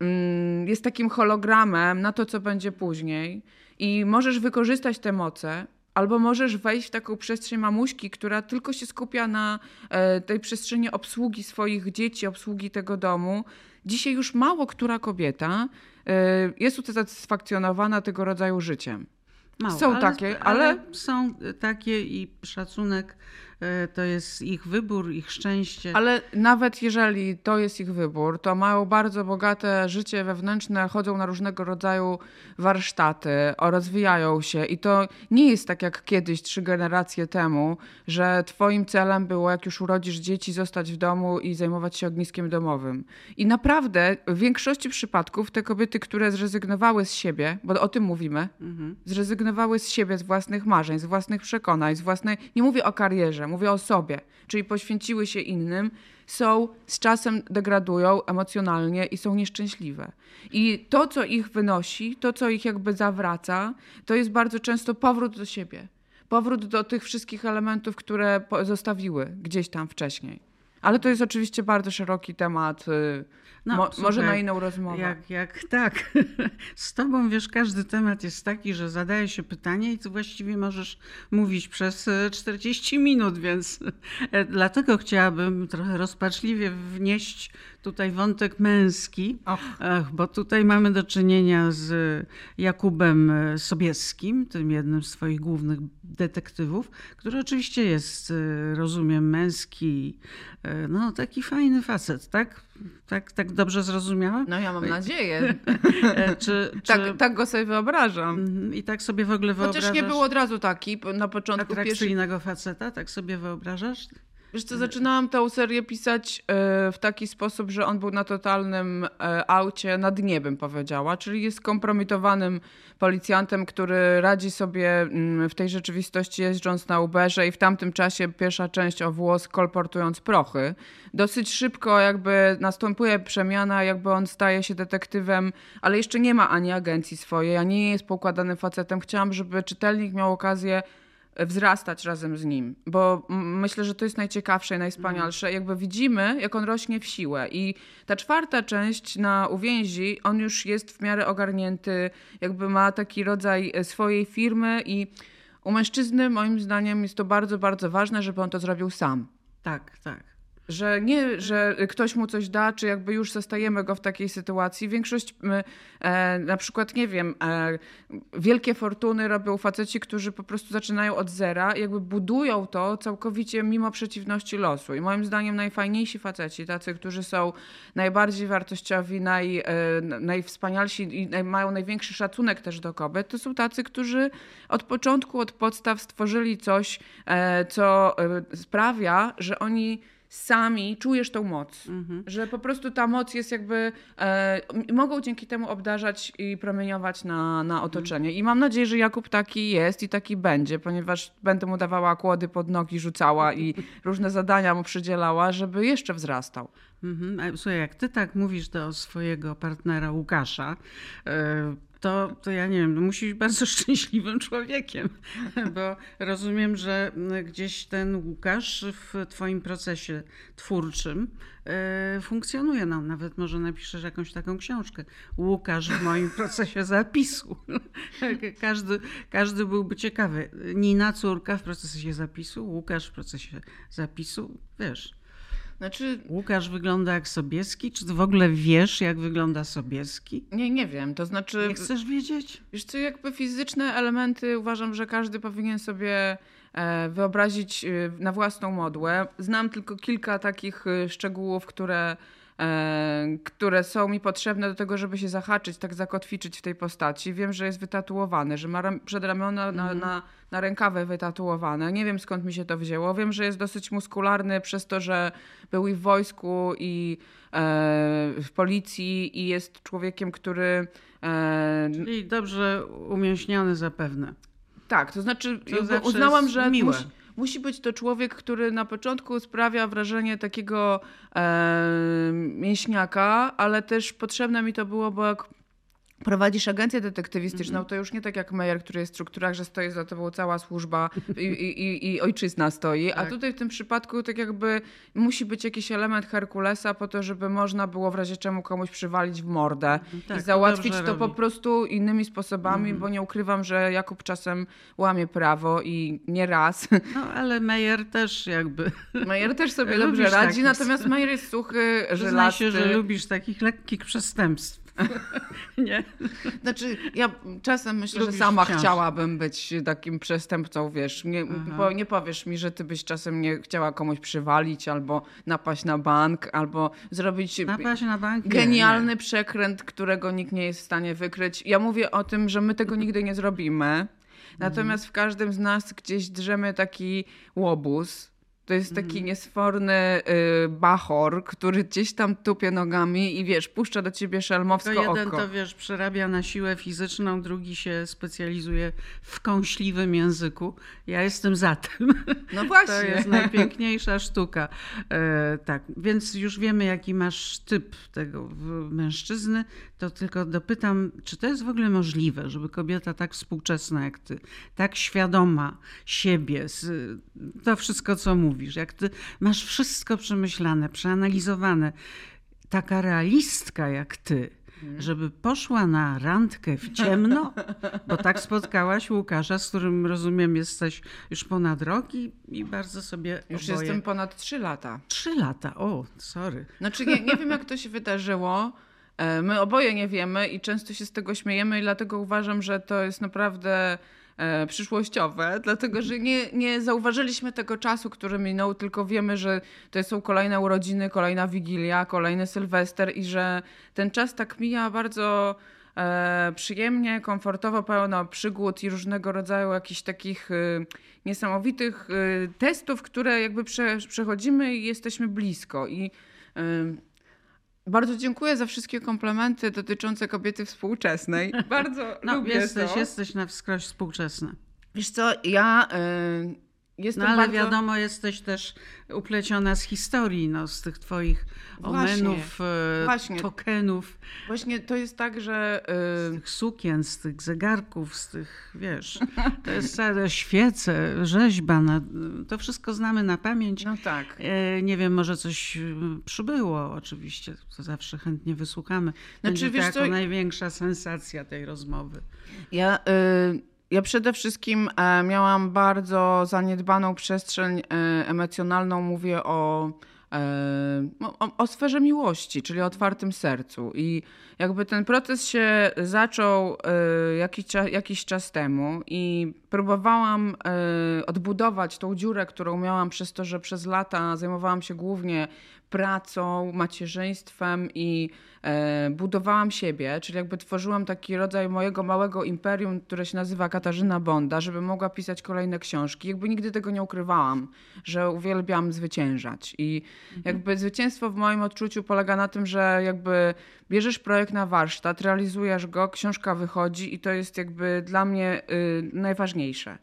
B: mm, jest takim hologramem na to, co będzie później. I możesz wykorzystać te moce, albo możesz wejść w taką przestrzeń mamuśki, która tylko się skupia na e, tej przestrzeni obsługi swoich dzieci, obsługi tego domu. Dzisiaj już mało która kobieta e, jest usatysfakcjonowana tego rodzaju życiem.
A: Mało, są ale, takie, ale... ale... Są takie i szacunek to jest ich wybór, ich szczęście.
B: Ale nawet jeżeli to jest ich wybór, to mają bardzo bogate życie wewnętrzne, chodzą na różnego rodzaju warsztaty, rozwijają się i to nie jest tak jak kiedyś, trzy generacje temu, że twoim celem było, jak już urodzisz dzieci, zostać w domu i zajmować się ogniskiem domowym. I naprawdę w większości przypadków te kobiety, które zrezygnowały z siebie, bo o tym mówimy, mhm. zrezygnowały z siebie, z własnych marzeń, z własnych przekonań, z własnej, nie mówię o karierze, mówię o sobie, czyli poświęciły się innym, są z czasem degradują emocjonalnie i są nieszczęśliwe. I to, co ich wynosi, to, co ich jakby zawraca, to jest bardzo często powrót do siebie. Powrót do tych wszystkich elementów, które zostawiły gdzieś tam wcześniej. Ale to jest oczywiście bardzo szeroki temat. Y, no, Mo, może na inną rozmowę.
A: Jak, jak tak. *laughs* Z tobą wiesz, każdy temat jest taki, że zadaje się pytanie i ty właściwie możesz mówić przez 40 e, minut, więc *laughs* e, dlatego chciałabym trochę rozpaczliwie wnieść tutaj wątek męski, Och. bo tutaj mamy do czynienia z Jakubem e, Sobieskim, tym jednym z swoich głównych detektywów, który oczywiście jest, rozumiem, męski, no taki fajny facet, tak? Tak, tak dobrze zrozumiałam?
B: No ja mam nadzieję. *laughs* E, czy, czy... Tak, tak go sobie wyobrażam.
A: Mhm, I tak sobie w ogóle wyobrażasz?
B: Chociaż nie był od razu taki na początku.
A: Atrakcyjnego pierwszy... faceta, tak sobie wyobrażasz?
B: Wiesz co, zaczynałam tę serię pisać e, w taki sposób, że on był na totalnym e, aucie na dnie, bym powiedziała, czyli jest kompromitowanym policjantem, który radzi sobie mm, w tej rzeczywistości jeżdżąc na Uberze i w tamtym czasie pierwsza część o włos kolportując prochy. Dosyć szybko jakby następuje przemiana, jakby on staje się detektywem, ale jeszcze nie ma ani agencji swojej, ani nie jest poukładanym facetem. Chciałam, żeby czytelnik miał okazję wzrastać razem z nim, bo myślę, że to jest najciekawsze i najwspanialsze. Jakby widzimy, jak on rośnie w siłę i ta czwarta część na uwięzi, on już jest w miarę ogarnięty, jakby ma taki rodzaj e, swojej firmy i u mężczyzny moim zdaniem jest to bardzo, bardzo ważne, żeby on to zrobił sam.
A: Tak, tak.
B: Że nie, że ktoś mu coś da, czy jakby już zostajemy go w takiej sytuacji. Większość, e, na przykład, nie wiem, e, wielkie fortuny robią faceci, którzy po prostu zaczynają od zera, jakby budują to całkowicie mimo przeciwności losu. I moim zdaniem najfajniejsi faceci, tacy, którzy są najbardziej wartościowi, naj, e, najwspanialsi i mają największy szacunek też do kobiet, to są tacy, którzy od początku, od podstaw stworzyli coś, e, co e, sprawia, że oni sami czujesz tą moc. Mhm. Że po prostu ta moc jest jakby, e, mogą dzięki temu obdarzać i promieniować na, na otoczenie. I mam nadzieję, że Jakub taki jest i taki będzie, ponieważ będę mu dawała kłody pod nogi, rzucała i *laughs* różne zadania mu przydzielała, żeby jeszcze wzrastał.
A: Mhm. Słuchaj, jak ty tak mówisz do swojego partnera Łukasza, e, to, to ja nie wiem, no musi być bardzo *laughs* szczęśliwym człowiekiem, bo rozumiem, że gdzieś ten Łukasz w Twoim procesie twórczym e, funkcjonuje. No, nawet może napiszesz jakąś taką książkę. Łukasz w moim *laughs* procesie zapisu. *laughs* każdy, każdy byłby ciekawy. Nina córka w procesie zapisu, Łukasz w procesie zapisu, wiesz. Znaczy... Łukasz wygląda jak Sobieski? Czy ty w ogóle wiesz, jak wygląda Sobieski?
B: Nie, nie wiem. To znaczy...
A: Nie chcesz wiedzieć?
B: Wiesz co, jakby fizyczne elementy uważam, że każdy powinien sobie e, wyobrazić e, na własną modłę. Znam tylko kilka takich e, szczegółów, które które są mi potrzebne do tego, żeby się zahaczyć, tak zakotwiczyć w tej postaci. Wiem, że jest wytatuowany, że ma przedramiona na, mm. na, na rękawy wytatuowane. Nie wiem skąd mi się to wzięło. Wiem, że jest dosyć muskularny przez to, że był i w wojsku, i e, w policji, i jest człowiekiem, który.
A: E, Czyli dobrze umięśniony zapewne.
B: Tak, to znaczy to uznałam, że. Miłe. Musi, musi być to człowiek, który na początku sprawia wrażenie takiego e, mięśniaka, ale też potrzebne mi to było, bo jak prowadzisz agencję detektywistyczną, -hmm. to już nie tak jak Meyer, który jest w strukturach, że stoi za tobą cała służba i, i, i ojczyzna stoi, tak. a tutaj w tym przypadku tak jakby musi być jakiś element Herkulesa po to, żeby można było w razie czemu komuś przywalić w mordę mhm, tak, i załatwić to, to po prostu innymi sposobami, mm bo nie ukrywam, że Jakub czasem łamie prawo i nie raz. *laughs*
A: No ale Meyer też jakby...
B: Meyer też sobie *laughs* dobrze radzi, natomiast *laughs* Meyer jest suchy, żelasty.
A: Przyznaj się, że lubisz takich lekkich przestępstw. *laughs* nie?
B: Znaczy, ja czasem myślę, Lubisz że sama wciąż. chciałabym być takim przestępcą, wiesz. Nie, bo nie powiesz mi, że ty byś czasem nie chciała komuś przywalić, albo napaść na bank, albo zrobić
A: napaść na bank?
B: genialny nie. przekręt, którego nikt nie jest w stanie wykryć. Ja mówię o tym, że my tego nigdy nie zrobimy. Natomiast w każdym z nas gdzieś drzemy taki łobuz, to jest taki mm. niesforny y, bachor, który gdzieś tam tupie nogami i wiesz, puszcza do ciebie szelmowsko
A: to
B: jeden
A: oko. to wiesz, przerabia na siłę fizyczną, drugi się specjalizuje w kąśliwym języku. Ja jestem za tym.
B: No *laughs* właśnie.
A: To jest najpiękniejsza sztuka. E, tak, więc już wiemy, jaki masz typ tego mężczyzny. To tylko dopytam, czy to jest w ogóle możliwe, żeby kobieta tak współczesna jak ty, tak świadoma siebie, to wszystko, co mówi, mówisz, jak ty masz wszystko przemyślane, przeanalizowane, taka realistka jak ty, mhm. żeby poszła na randkę w ciemno, bo tak spotkałaś Łukasza, z którym rozumiem jesteś już ponad rok i, i bardzo sobie
B: Już oboje... jestem ponad trzy lata.
A: Trzy lata, o, sorry.
B: Znaczy nie, nie wiem jak to się wydarzyło, e, my oboje nie wiemy i często się z tego śmiejemy i dlatego uważam, że to jest naprawdę e, przyszłościowe, dlatego że nie, nie zauważyliśmy tego czasu, który minął, tylko wiemy, że to są kolejne urodziny, kolejna wigilia, kolejny sylwester i że ten czas tak mija bardzo e, przyjemnie, komfortowo, pełno przygód i różnego rodzaju jakichś takich e, niesamowitych e, testów, które jakby prze, przechodzimy i jesteśmy blisko. I e, bardzo dziękuję za wszystkie komplementy dotyczące kobiety współczesnej. Bardzo no, lubię
A: jesteś,
B: to.
A: Jesteś na wskroś współczesna.
B: Wiesz co, ja y, jestem
A: no ale
B: bardzo...
A: wiadomo, jesteś też upleciona z historii, no, z tych twoich omenów, e, właśnie, tokenów.
B: Właśnie to jest tak, że...
A: Yy... Z tych sukien, z tych zegarków, z tych, wiesz, to jest całe świece, rzeźba, na, to wszystko znamy na pamięć.
B: No tak.
A: E, nie wiem, może coś przybyło oczywiście, to zawsze chętnie wysłuchamy. Będzie znaczy, to jako co... największa sensacja tej rozmowy.
B: Ja... Yy ja przede wszystkim e, miałam bardzo zaniedbaną przestrzeń e, emocjonalną, mówię o, e, o, o, sferze miłości, czyli o otwartym sercu. I jakby ten proces się zaczął jakiś, jakiś czas temu i próbowałam odbudować tą dziurę, którą miałam przez to, że przez lata zajmowałam się głównie pracą, macierzyństwem i e, budowałam siebie, czyli jakby tworzyłam taki rodzaj mojego małego imperium, które się nazywa Katarzyna Bonda, żeby mogła pisać kolejne książki. Jakby nigdy tego nie ukrywałam, że uwielbiam zwyciężać. I mhm. jakby zwycięstwo w moim odczuciu polega na tym, że jakby bierzesz projekt na warsztat, realizujesz go, książka wychodzi i to jest jakby dla mnie y, najważniejsze.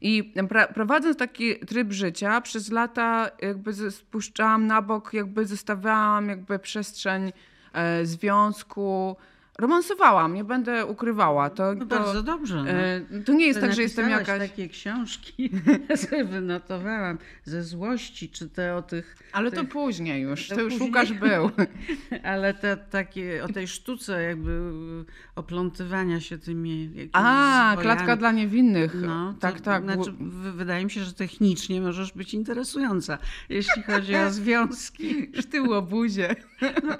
B: I prowadząc taki tryb życia, przez lata jakby spuszczałam na bok, jakby zostawiałam jakby przestrzeń e, związku, romansowałam, nie będę ukrywała. To,
A: no to bardzo dobrze. No.
B: E, to nie jest Ty tak, że jestem jakaś...
A: takie książki, *laughs* *laughs* sobie wynotowałam, ze złości, czy te o tych...
B: Ale
A: tych...
B: to później już, to, to już później. Łukasz był. *laughs*
A: Ale te takie, o tej sztuce jakby oplątywania się tymi
B: A, klatka dla niewinnych.
A: No, tak, tak. Znaczy, wydaje mi się, że technicznie możesz być interesująca, jeśli chodzi o związki.
B: O buzie.
A: No,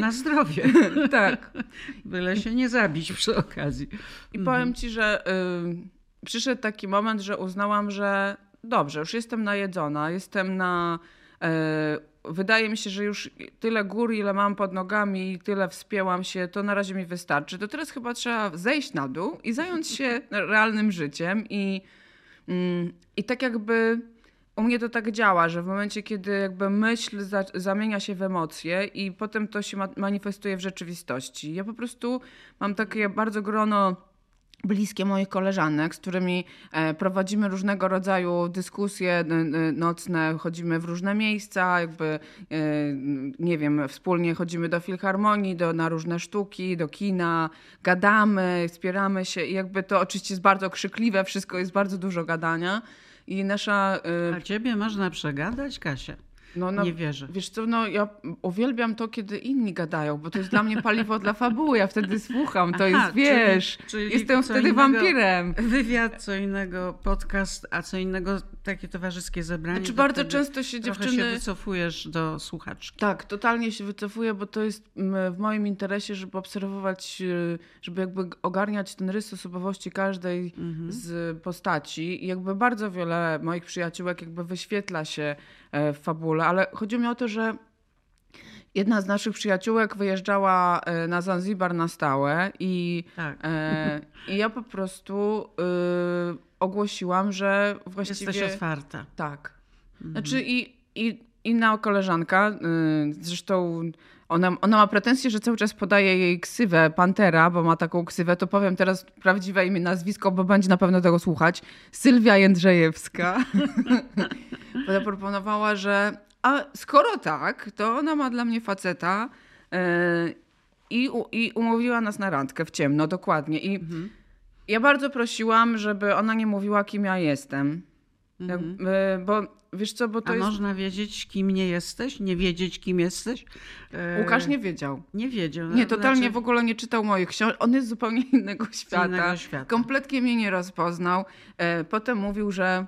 A: na zdrowie.
B: tak. *laughs*
A: Byle się nie zabić przy okazji.
B: I mhm. powiem ci, że y, przyszedł taki moment, że uznałam, że dobrze, już jestem najedzona, jestem na. Y, wydaje mi się, że już tyle gór, ile mam pod nogami i tyle wspięłam się, to na razie mi wystarczy. To teraz chyba trzeba zejść na dół i zająć się realnym życiem i, mm, i tak jakby u mnie to tak działa, że w momencie, kiedy jakby myśl za, zamienia się w emocje i potem to się ma, manifestuje w rzeczywistości. Ja po prostu mam takie bardzo grono bliskie moich koleżanek, z którymi e, prowadzimy różnego rodzaju dyskusje nocne, chodzimy w różne miejsca, jakby, e, nie wiem, wspólnie chodzimy do filharmonii, do, na różne sztuki, do kina, gadamy, wspieramy się i jakby to oczywiście jest bardzo krzykliwe, wszystko jest bardzo dużo gadania. I nasza.
A: Yy... A ciebie można przegadać, Kasia? No, no, nie wierzę.
B: Wiesz co, no ja uwielbiam to, kiedy inni gadają, bo to jest dla mnie paliwo dla fabuły, ja wtedy słucham, to Aha, jest, wiesz, czyli, czyli jestem wtedy innego, wampirem.
A: Wywiad, co innego podcast, a co innego takie towarzyskie zebranie.
B: Znaczy bardzo często się dziewczyny...
A: się wycofujesz do słuchaczki.
B: Tak, totalnie się wycofuję, bo to jest w moim interesie, żeby obserwować, y, żeby jakby ogarniać ten rys osobowości każdej mhm. z postaci i jakby bardzo wiele moich przyjaciółek jakby wyświetla się w fabule, ale chodzi mi o to, że jedna z naszych przyjaciółek wyjeżdżała e, na Zanzibar na stałe i, tak. e, i ja po prostu y, ogłosiłam, że właściwie...
A: Jesteś otwarta.
B: Tak. Mhm. Znaczy i, i inna koleżanka, y, zresztą ona, ona ma pretensję, że cały czas podaje jej ksywę Pantera, bo ma taką ksywę, to powiem teraz prawdziwe imię, nazwisko, bo będzie na pewno tego słuchać. Sylwia Jędrzejewska. *laughs* Zaproponowała, że a skoro tak, to ona ma dla mnie faceta yy, i, i umówiła nas na randkę w ciemno, dokładnie. I mhm. ja bardzo prosiłam, żeby ona nie mówiła, kim ja jestem. Mhm. Jak, bo Wiesz co, bo to
A: A
B: jest...
A: można wiedzieć, kim nie jesteś? Nie wiedzieć, kim jesteś?
B: E, Łukasz nie wiedział.
A: Nie wiedział.
B: Nie, totalnie znaczy... w ogóle nie czytał moich książek. On jest zupełnie *laughs* innego świata. innego świata. Kompletnie mnie nie rozpoznał. E, potem mówił, że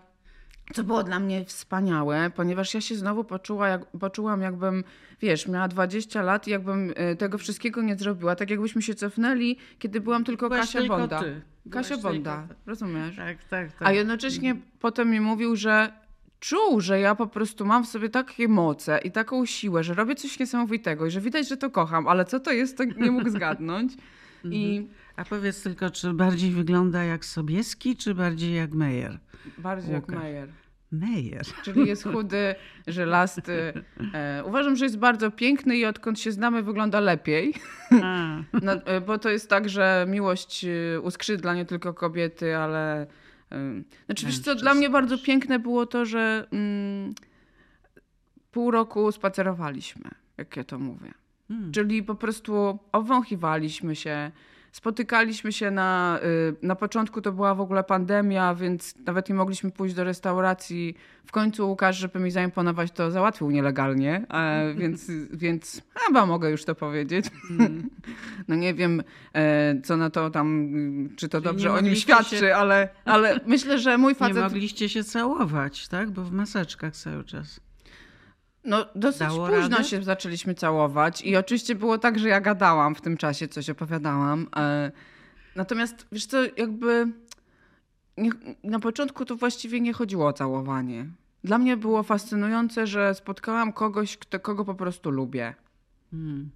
B: co było dla mnie wspaniałe, ponieważ ja się znowu poczuła, jak, poczułam, jakbym, wiesz, miała 20 lat i jakbym e, tego wszystkiego nie zrobiła. Tak jakbyśmy się cofnęli, kiedy byłam tylko
A: Byłaś
B: Kasia
A: tylko
B: Bonda.
A: Ty.
B: Kasia Bonda, rozumiesz?
A: Tak, tak, tak.
B: A jednocześnie mhm. potem mi mówił, że czuł, że ja po prostu mam w sobie takie moce i taką siłę, że robię coś niesamowitego i że widać, że to kocham, ale co to jest, to nie mógł zgadnąć. *laughs* I...
A: Mhm. A powiedz tylko, czy bardziej wygląda jak Sobieski, czy bardziej jak Meyer?
B: Bardziej Łukasz. jak Meyer.
A: Meyer.
B: Czyli jest *laughs* chudy, żelasty. E, uważam, że jest bardzo piękny i odkąd się znamy wygląda lepiej. *laughs* No, e, bo to jest tak, że miłość e, uskrzydla nie tylko kobiety, ale znaczy, wiesz co, dla mnie bardzo piękne było to, że mm, pół roku spacerowaliśmy, jak ja to mówię. Hmm. Czyli po prostu obwąchiwaliśmy się, Spotykaliśmy się na, y, na początku, to była w ogóle pandemia, więc nawet nie mogliśmy pójść do restauracji. W końcu Łukasz, żeby mi zaimponować, to załatwił nielegalnie, *laughs* więc, więc chyba mogę już to powiedzieć. Mm. *laughs* No nie wiem, e, co na to tam, czy to Czyli dobrze o nim świadczy, się... ale, ale myślę, że mój *laughs* facet...
A: Nie mogliście się całować, tak? Bo w maseczkach cały czas.
B: No, dosyć Dało późno radę? się zaczęliśmy całować i oczywiście było tak, że ja gadałam w tym czasie, coś opowiadałam. E, natomiast wiesz co, jakby nie, na początku to właściwie nie chodziło o całowanie. Dla mnie było fascynujące, że spotkałam kogoś, kto, kogo po prostu lubię. Hmm.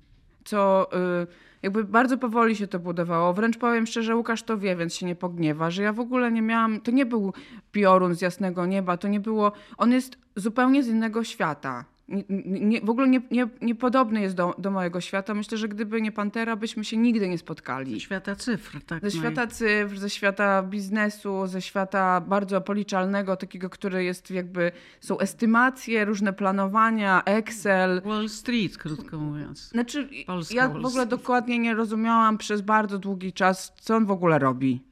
B: Co y, jakby bardzo powoli się to budowało. Wręcz powiem szczerze, Łukasz to wie, więc się nie pogniewa, że ja w ogóle nie miałam. To nie był piorun z jasnego nieba, to nie było. On jest zupełnie z innego świata nie, nie, w ogóle niepodobny nie, nie, podobny jest do, do mojego świata. Myślę, że gdyby nie Pantera, byśmy się nigdy nie spotkali.
A: Ze świata cyfr, tak.
B: Ze świata cyfr, ze świata biznesu, ze świata bardzo policzalnego, takiego, który jest jakby, są estymacje, różne planowania, Excel.
A: Wall Street, krótko mówiąc.
B: Znaczy, Polska ja w ogóle dokładnie nie rozumiałam przez bardzo długi czas, co on w ogóle robi.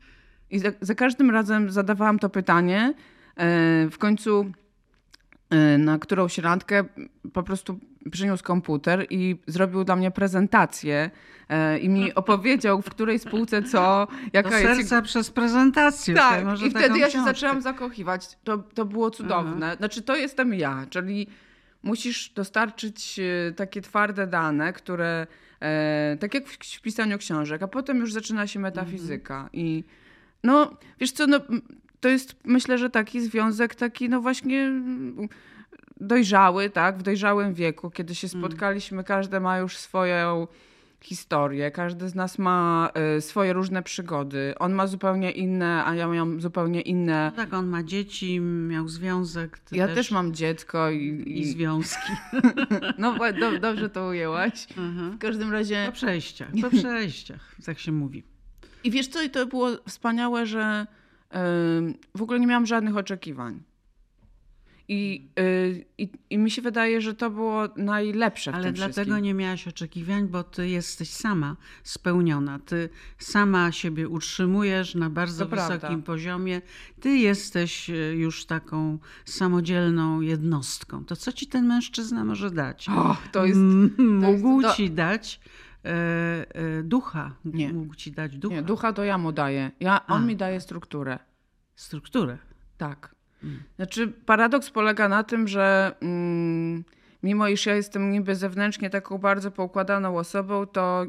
B: I za, za każdym razem zadawałam to pytanie. E, w końcu na którąś randkę po prostu przyniósł komputer i zrobił dla mnie prezentację y, i mi opowiedział, w której spółce co,
A: jaka to jest... serca przez prezentację.
B: Tak, i wtedy ja się zaczęłam zakochiwać. To, to było cudowne. Aha. Znaczy, to jestem ja, czyli musisz dostarczyć y, takie twarde dane, które e, tak jak w, w, pisaniu książek, a potem już zaczyna się metafizyka mhm. i no, wiesz co, no, to jest myślę, że taki związek, taki no właśnie dojrzały, tak, w dojrzałym wieku, kiedy się mm. spotkaliśmy, każdy ma już swoją historię, każdy z nas ma y, swoje różne przygody. On ma zupełnie inne, a ja mam zupełnie inne.
A: No tak, on ma dzieci, miał związek.
B: ja też... też... mam dziecko i,
A: i... i związki. *laughs*
B: no do, dobrze to ujęłaś. W każdym razie...
A: Po przejściach, po przejściach, tak się mówi.
B: I wiesz co, i to było wspaniałe, że w ogóle nie miałam żadnych oczekiwań. I, yy, i, I mi się wydaje, że to było najlepsze w
A: Ale
B: tym
A: dlatego
B: wszystkim.
A: nie miałaś oczekiwań, bo ty jesteś sama spełniona. Ty sama siebie utrzymujesz na bardzo
B: To
A: wysokim
B: prawda.
A: poziomie. Ty jesteś e, już taką samodzielną jednostką. To co ci ten mężczyzna może dać?
B: O, to jest...
A: M- Mógł
B: to-
A: ci dać ducha.
B: Nie.
A: Mógł ci dać ducha.
B: Nie, ducha to ja mu daję. Ja, on
A: A.
B: mi daje strukturę.
A: Strukturę.
B: Tak.
A: Mm.
B: Znaczy, paradoks polega na tym, że mm, mimo iż ja jestem niby zewnętrznie taką bardzo poukładaną osobą, to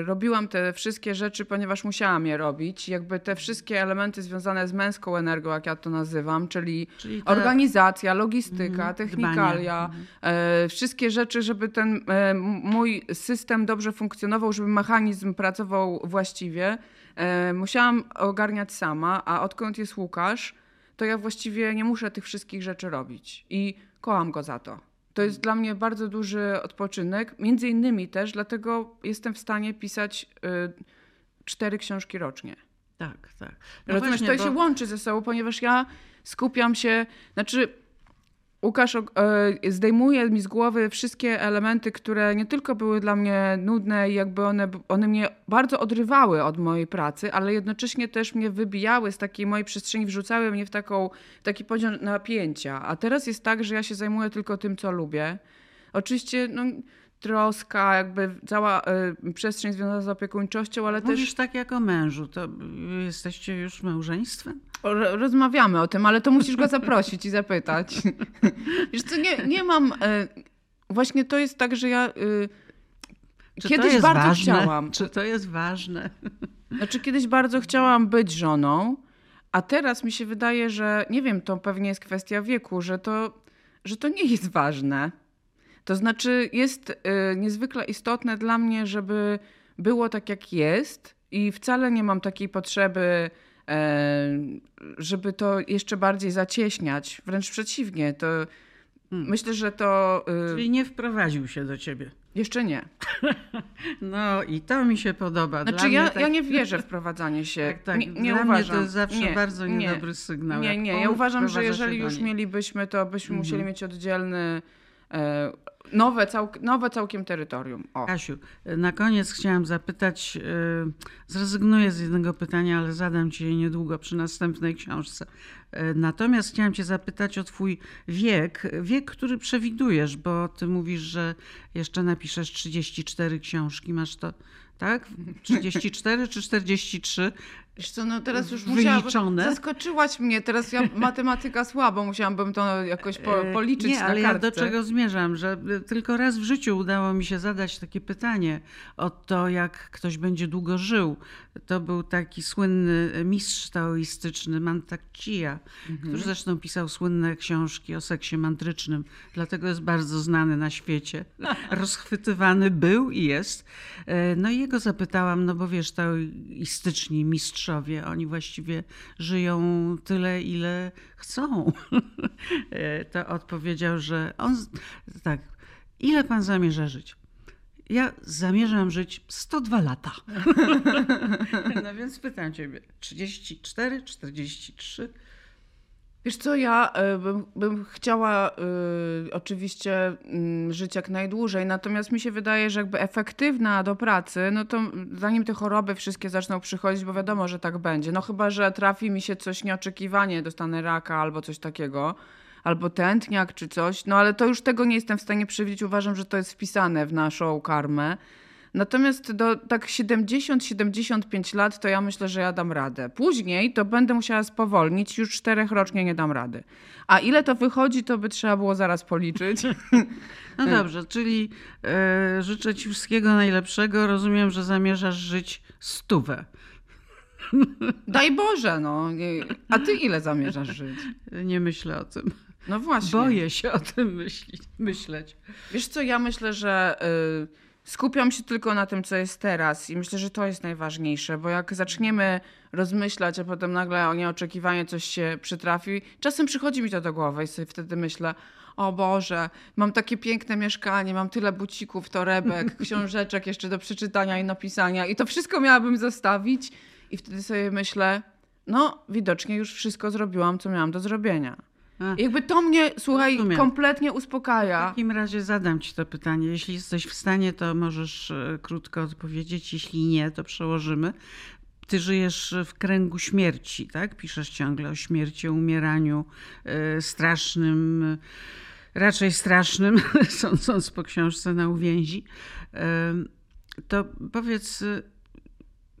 B: y, robiłam te wszystkie rzeczy, ponieważ musiałam je robić. Jakby te wszystkie elementy związane z męską energią, jak ja to nazywam, czyli
A: Czyli ta-
B: organizacja, logistyka,
A: Mhm,
B: technikalia, e, wszystkie rzeczy, żeby ten m- mój system dobrze funkcjonował, żeby mechanizm pracował właściwie, e, musiałam ogarniać sama, a odkąd jest Łukasz, to ja właściwie nie muszę tych wszystkich rzeczy robić i kocham go za to. To jest dla mnie bardzo duży odpoczynek, między innymi też, dlatego jestem w stanie pisać y, cztery książki rocznie.
A: Tak, tak. No właśnie,
B: to
A: bo-
B: się łączy ze sobą, ponieważ ja skupiam się, znaczy Łukasz e, zdejmuje mi z głowy wszystkie elementy, które nie tylko były dla mnie nudne i jakby one, one mnie bardzo odrywały od mojej pracy, ale jednocześnie też mnie wybijały z takiej mojej przestrzeni, wrzucały mnie w taką, taki poziom napięcia. A teraz jest tak, że ja się zajmuję tylko tym, co lubię. Oczywiście no, troska, jakby cała e, przestrzeń związana z opiekuńczością, ale też...
A: Mówisz tak jak o mężu, to y, jesteście już małżeństwem?
B: Ro- Rozmawiamy o tym, ale to musisz go zaprosić i zapytać. *laughs* Wiesz co, nie, nie mam... e, Właśnie to jest tak, że ja y,
A: Czy
B: kiedyś bardzo
A: ważne?
B: chciałam.
A: Czy to jest ważne?
B: Znaczy kiedyś bardzo chciałam być żoną, a teraz mi się wydaje, że nie wiem, to pewnie jest kwestia wieku, że to, że to nie jest ważne. To znaczy jest y, niezwykle istotne dla mnie, żeby było tak jak jest i wcale nie mam takiej potrzeby, żeby to jeszcze bardziej zacieśniać. Wręcz przeciwnie, to myślę, że to y,
A: Czyli nie wprowadził się do ciebie.
B: jeszcze nie. *laughs*
A: No i to mi się podoba.
B: Znaczy ja,
A: tak,
B: ja nie *laughs* wierzę w prowadzanie się.
A: Tak, tak.
B: Nie, nie
A: Dla
B: uważam.
A: mnie to jest zawsze
B: nie,
A: bardzo
B: nie.
A: niedobry sygnał.
B: Nie, nie. Ja uważam, że jeżeli już mielibyśmy, to byśmy
A: Mhm.
B: musieli mieć oddzielny, e, nowe, całk, nowe całkiem terytorium. O.
A: Kasiu, na koniec chciałam zapytać, yy, zrezygnuję z jednego pytania, ale zadam ci je niedługo przy następnej książce. Yy, Natomiast chciałam cię zapytać o twój wiek, wiek, który przewidujesz, bo ty mówisz, że jeszcze napiszesz 34 książki, masz to, tak? 34 czy 43?
B: Wiesz co, no teraz już musiałam... Zaskoczyłaś mnie. Teraz ja *laughs* matematyka słabo, musiałabym to jakoś po,
A: E,
B: policzyć
A: Nie,
B: na
A: ale
B: kartce.
A: ja do czego zmierzam, że y, tylko raz w życiu udało mi się zadać takie pytanie o to, jak ktoś będzie długo żył. To był taki słynny mistrz taoistyczny Mantak Chia,
B: Mhm.
A: który zresztą pisał słynne książki o seksie mantrycznym, dlatego jest bardzo znany na świecie. *laughs* Rozchwytywany był i jest. E, No i jego zapytałam, no bo wiesz, taoistyczni oni właściwie żyją tyle, ile chcą. *laughs* E, to odpowiedział, że on, tak, ile pan zamierza żyć? Ja zamierzam żyć 102 lata. *laughs* No więc pytam ciebie, 34, 43?
B: Wiesz co, ja y, bym, bym chciała y, oczywiście y, żyć jak najdłużej, natomiast mi się wydaje, że jakby efektywna do pracy, no to zanim te choroby wszystkie zaczną przychodzić, bo wiadomo, że tak będzie, no chyba, że trafi mi się coś nieoczekiwanie, dostanę raka albo coś takiego, albo tętniak czy coś, no ale to już tego nie jestem w stanie przewidzieć, uważam, że to jest wpisane w naszą karmę. Natomiast do tak 70-75 lat to ja myślę, że ja dam radę. Później to będę musiała spowolnić, już czterech rocznie nie dam rady. A ile to wychodzi, to by trzeba było zaraz policzyć. *laughs*
A: No dobrze, czyli e, życzę ci wszystkiego najlepszego. Rozumiem, że zamierzasz żyć stówę.
B: Daj Boże, no. A ty ile zamierzasz żyć?
A: Nie myślę o tym.
B: No właśnie.
A: Boję się o tym myśleć. myśleć.
B: Wiesz co, ja myślę, że y, skupiam się tylko na tym, co jest teraz i myślę, że to jest najważniejsze, bo jak zaczniemy rozmyślać, a potem nagle o nieoczekiwanie coś się przytrafi, czasem przychodzi mi to do głowy i sobie wtedy myślę, o Boże, mam takie piękne mieszkanie, mam tyle bucików, torebek, *laughs* książeczek jeszcze do przeczytania i napisania i to wszystko miałabym zostawić i wtedy sobie myślę, no widocznie już wszystko zrobiłam, co miałam do zrobienia. A. Jakby to mnie, słuchaj, Rozumiem. kompletnie uspokaja.
A: W takim razie zadam ci to pytanie. Jeśli jesteś w stanie, to możesz e, krótko odpowiedzieć. Jeśli nie, to przełożymy. Ty żyjesz w kręgu śmierci, tak? Piszesz ciągle o śmierci, o umieraniu e, strasznym, raczej strasznym, *laughs* sądząc po książce na uwięzi. E, to powiedz,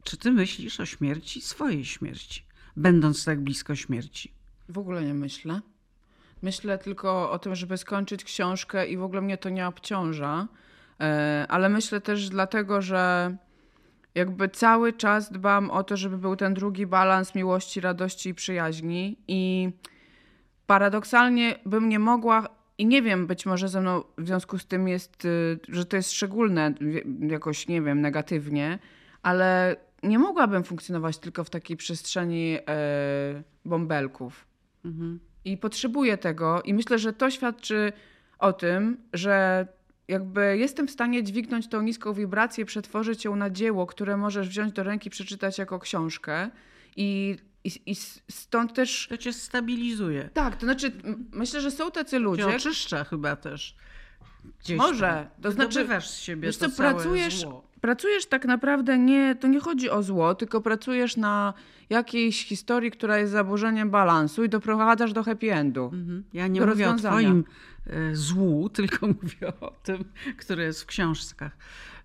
A: czy ty myślisz o śmierci, swojej śmierci, będąc tak blisko śmierci?
B: W ogóle nie myślę. Myślę tylko o tym, żeby skończyć książkę i w ogóle mnie to nie obciąża. E, ale myślę też dlatego, że jakby cały czas dbam o to, żeby był ten drugi balans miłości, radości i przyjaźni. I paradoksalnie bym nie mogła, i nie wiem, być może ze mną w związku z tym jest, y, że to jest szczególne, jakoś nie wiem, negatywnie, ale nie mogłabym funkcjonować tylko w takiej przestrzeni e, bąbelków. Mhm. I potrzebuję tego, i myślę, że to świadczy o tym, że jakby jestem w stanie dźwignąć tą niską wibrację, przetworzyć ją na dzieło, które możesz wziąć do ręki, przeczytać jako książkę. I, i, i stąd też.
A: To cię stabilizuje.
B: Tak, to znaczy, myślę, że są tacy ludzie. Cię
A: oczyszcza chyba też.
B: Gdzieś Może.
A: To znaczy, z siebie wiesz to co, pracujesz, zło.
B: Pracujesz tak naprawdę nie, to nie chodzi o zło, tylko pracujesz na jakiejś historii, która jest zaburzeniem balansu i doprowadzasz do happy endu. Mhm.
A: Ja nie mówię o twoim e, złu, *laughs* tylko mówię o tym, które jest w książkach.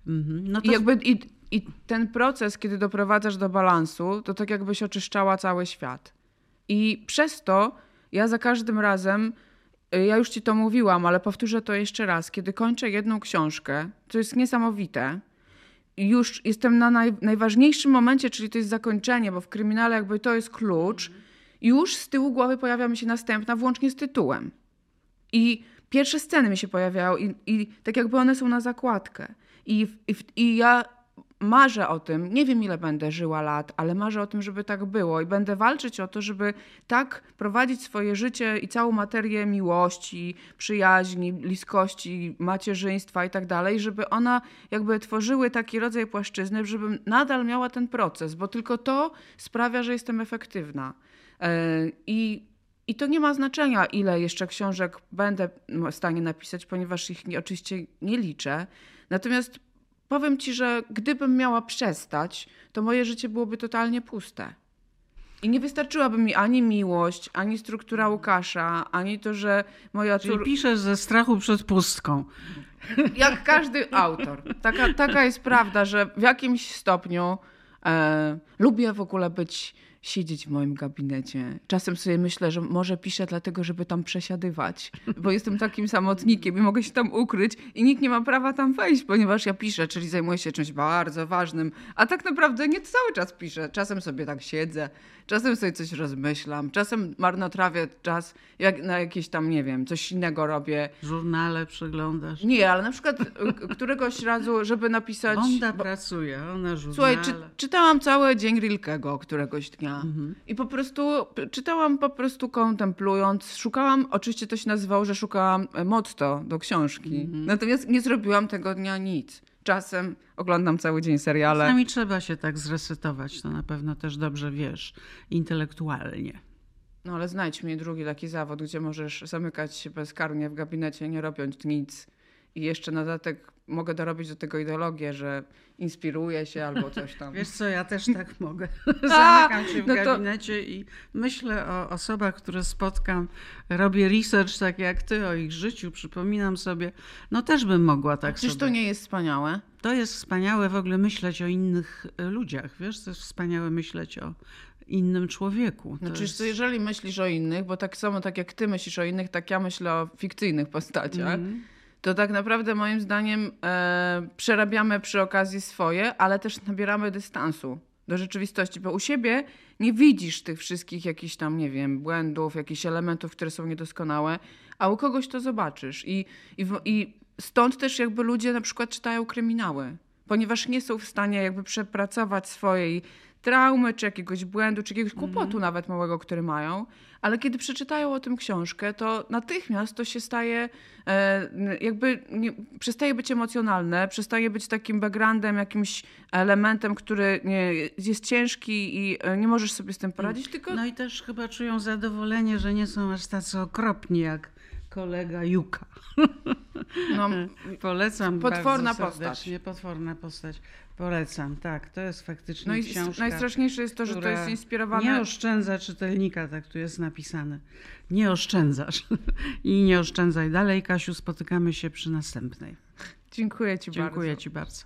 B: Mhm. No to... I, jakby, i, I ten proces, kiedy doprowadzasz do balansu, to tak jakbyś oczyszczała cały świat. I przez to ja za każdym razem Y, ja już ci to mówiłam, ale powtórzę to jeszcze raz. Kiedy kończę jedną książkę, to jest niesamowite. Już jestem na naj, najważniejszym momencie, czyli to jest zakończenie, bo w kryminale jakby to jest klucz. Już z tyłu głowy pojawia mi się następna, włącznie z tytułem. I pierwsze sceny mi się pojawiają i, i tak jakby one są na zakładkę. I, i, I ja marzę o tym, nie wiem ile będę żyła lat, ale marzę o tym, żeby tak było i będę walczyć o to, żeby tak prowadzić swoje życie i całą materię miłości, przyjaźni, bliskości, macierzyństwa i tak dalej, żeby ona jakby tworzyły taki rodzaj płaszczyzny, żebym nadal miała ten proces, bo tylko to sprawia, że jestem efektywna. E, I i to nie ma znaczenia, ile jeszcze książek będę w stanie napisać, ponieważ ich oczywiście nie liczę. Natomiast powiem ci, że gdybym miała przestać, to moje życie byłoby totalnie puste. I nie wystarczyłaby mi ani miłość, ani struktura Łukasza, ani to, że moja
A: córka... Piszesz ze strachu przed pustką.
B: Jak każdy autor. Taka, taka jest prawda, że w jakimś stopniu e, lubię w ogóle być siedzieć w moim gabinecie. Czasem sobie myślę, że może piszę dlatego, żeby tam przesiadywać, bo jestem takim samotnikiem i mogę się tam ukryć i nikt nie ma prawa tam wejść, ponieważ ja piszę, czyli zajmuję się czymś bardzo ważnym, a tak naprawdę nie cały czas piszę. Czasem sobie tak siedzę, czasem sobie coś rozmyślam, czasem marnotrawię czas jak na jakieś tam, nie wiem, coś innego robię.
A: Żurnale przeglądasz?
B: Nie, ale na przykład któregoś razu, żeby napisać...
A: Bonda bo... pracuje, ona żurnale. Słuchaj, czy,
B: czytałam cały dzień Rilkego któregoś dnia Mhm. I po prostu czytałam, po prostu kontemplując, szukałam, oczywiście to się nazywało, że szukałam e, motto do książki. Mhm. Natomiast nie zrobiłam tego dnia nic. Czasem oglądam cały dzień seriale.
A: Czasami trzeba się tak zresetować, to na pewno też dobrze wiesz, intelektualnie.
B: No ale znajdź mnie drugi taki zawód, gdzie możesz zamykać się bezkarnie w gabinecie, nie robiąc nic i jeszcze na dodatek mogę dorobić do tego ideologię, że inspiruję się albo coś tam. *laughs*
A: Wiesz co, ja też tak mogę. *laughs* *laughs* Zamykam się w no gabinecie to... i myślę o osobach, które spotkam. Robię research tak jak ty o ich życiu, przypominam sobie. No też bym mogła tak
B: Przecież
A: sobie.
B: to nie jest wspaniałe?
A: To jest wspaniałe w ogóle myśleć o innych e, ludziach. Wiesz, to jest wspaniałe myśleć o innym człowieku.
B: To znaczy, jest... jeżeli myślisz o innych, bo tak samo tak jak ty myślisz o innych, tak ja myślę o fikcyjnych postaciach. Mm to tak naprawdę moim zdaniem e, przerabiamy przy okazji swoje, ale też nabieramy dystansu do rzeczywistości, bo u siebie nie widzisz tych wszystkich jakichś tam, nie wiem, błędów, jakichś elementów, które są niedoskonałe, a u kogoś to zobaczysz. I, i, i stąd też jakby ludzie na przykład czytają kryminały, ponieważ nie są w stanie jakby przepracować swojej traumy, czy jakiegoś błędu, czy jakiegoś kłopotu mm. nawet małego, który mają, ale kiedy przeczytają o tym książkę, to natychmiast to się staje, e, jakby nie, przestaje być emocjonalne, przestaje być takim backgroundem, jakimś elementem, który nie, jest ciężki i e, nie możesz sobie z tym poradzić, tylko...
A: No i też chyba czują zadowolenie, że nie są aż tacy okropni jak kolega Juka. No, *laughs* Polecam
B: potworna.
A: Postać. Potworna postać. Polecam, tak. To jest faktycznie
B: no i
A: książka.
B: Najstraszniejsze jest to, że to jest inspirowane.
A: Nie oszczędza czytelnika, tak tu jest napisane. Nie oszczędzasz. *laughs* I nie oszczędzaj dalej, Kasiu. Spotykamy się przy następnej.
B: Dziękuję Ci
A: Dziękuję
B: bardzo.
A: Ci bardzo.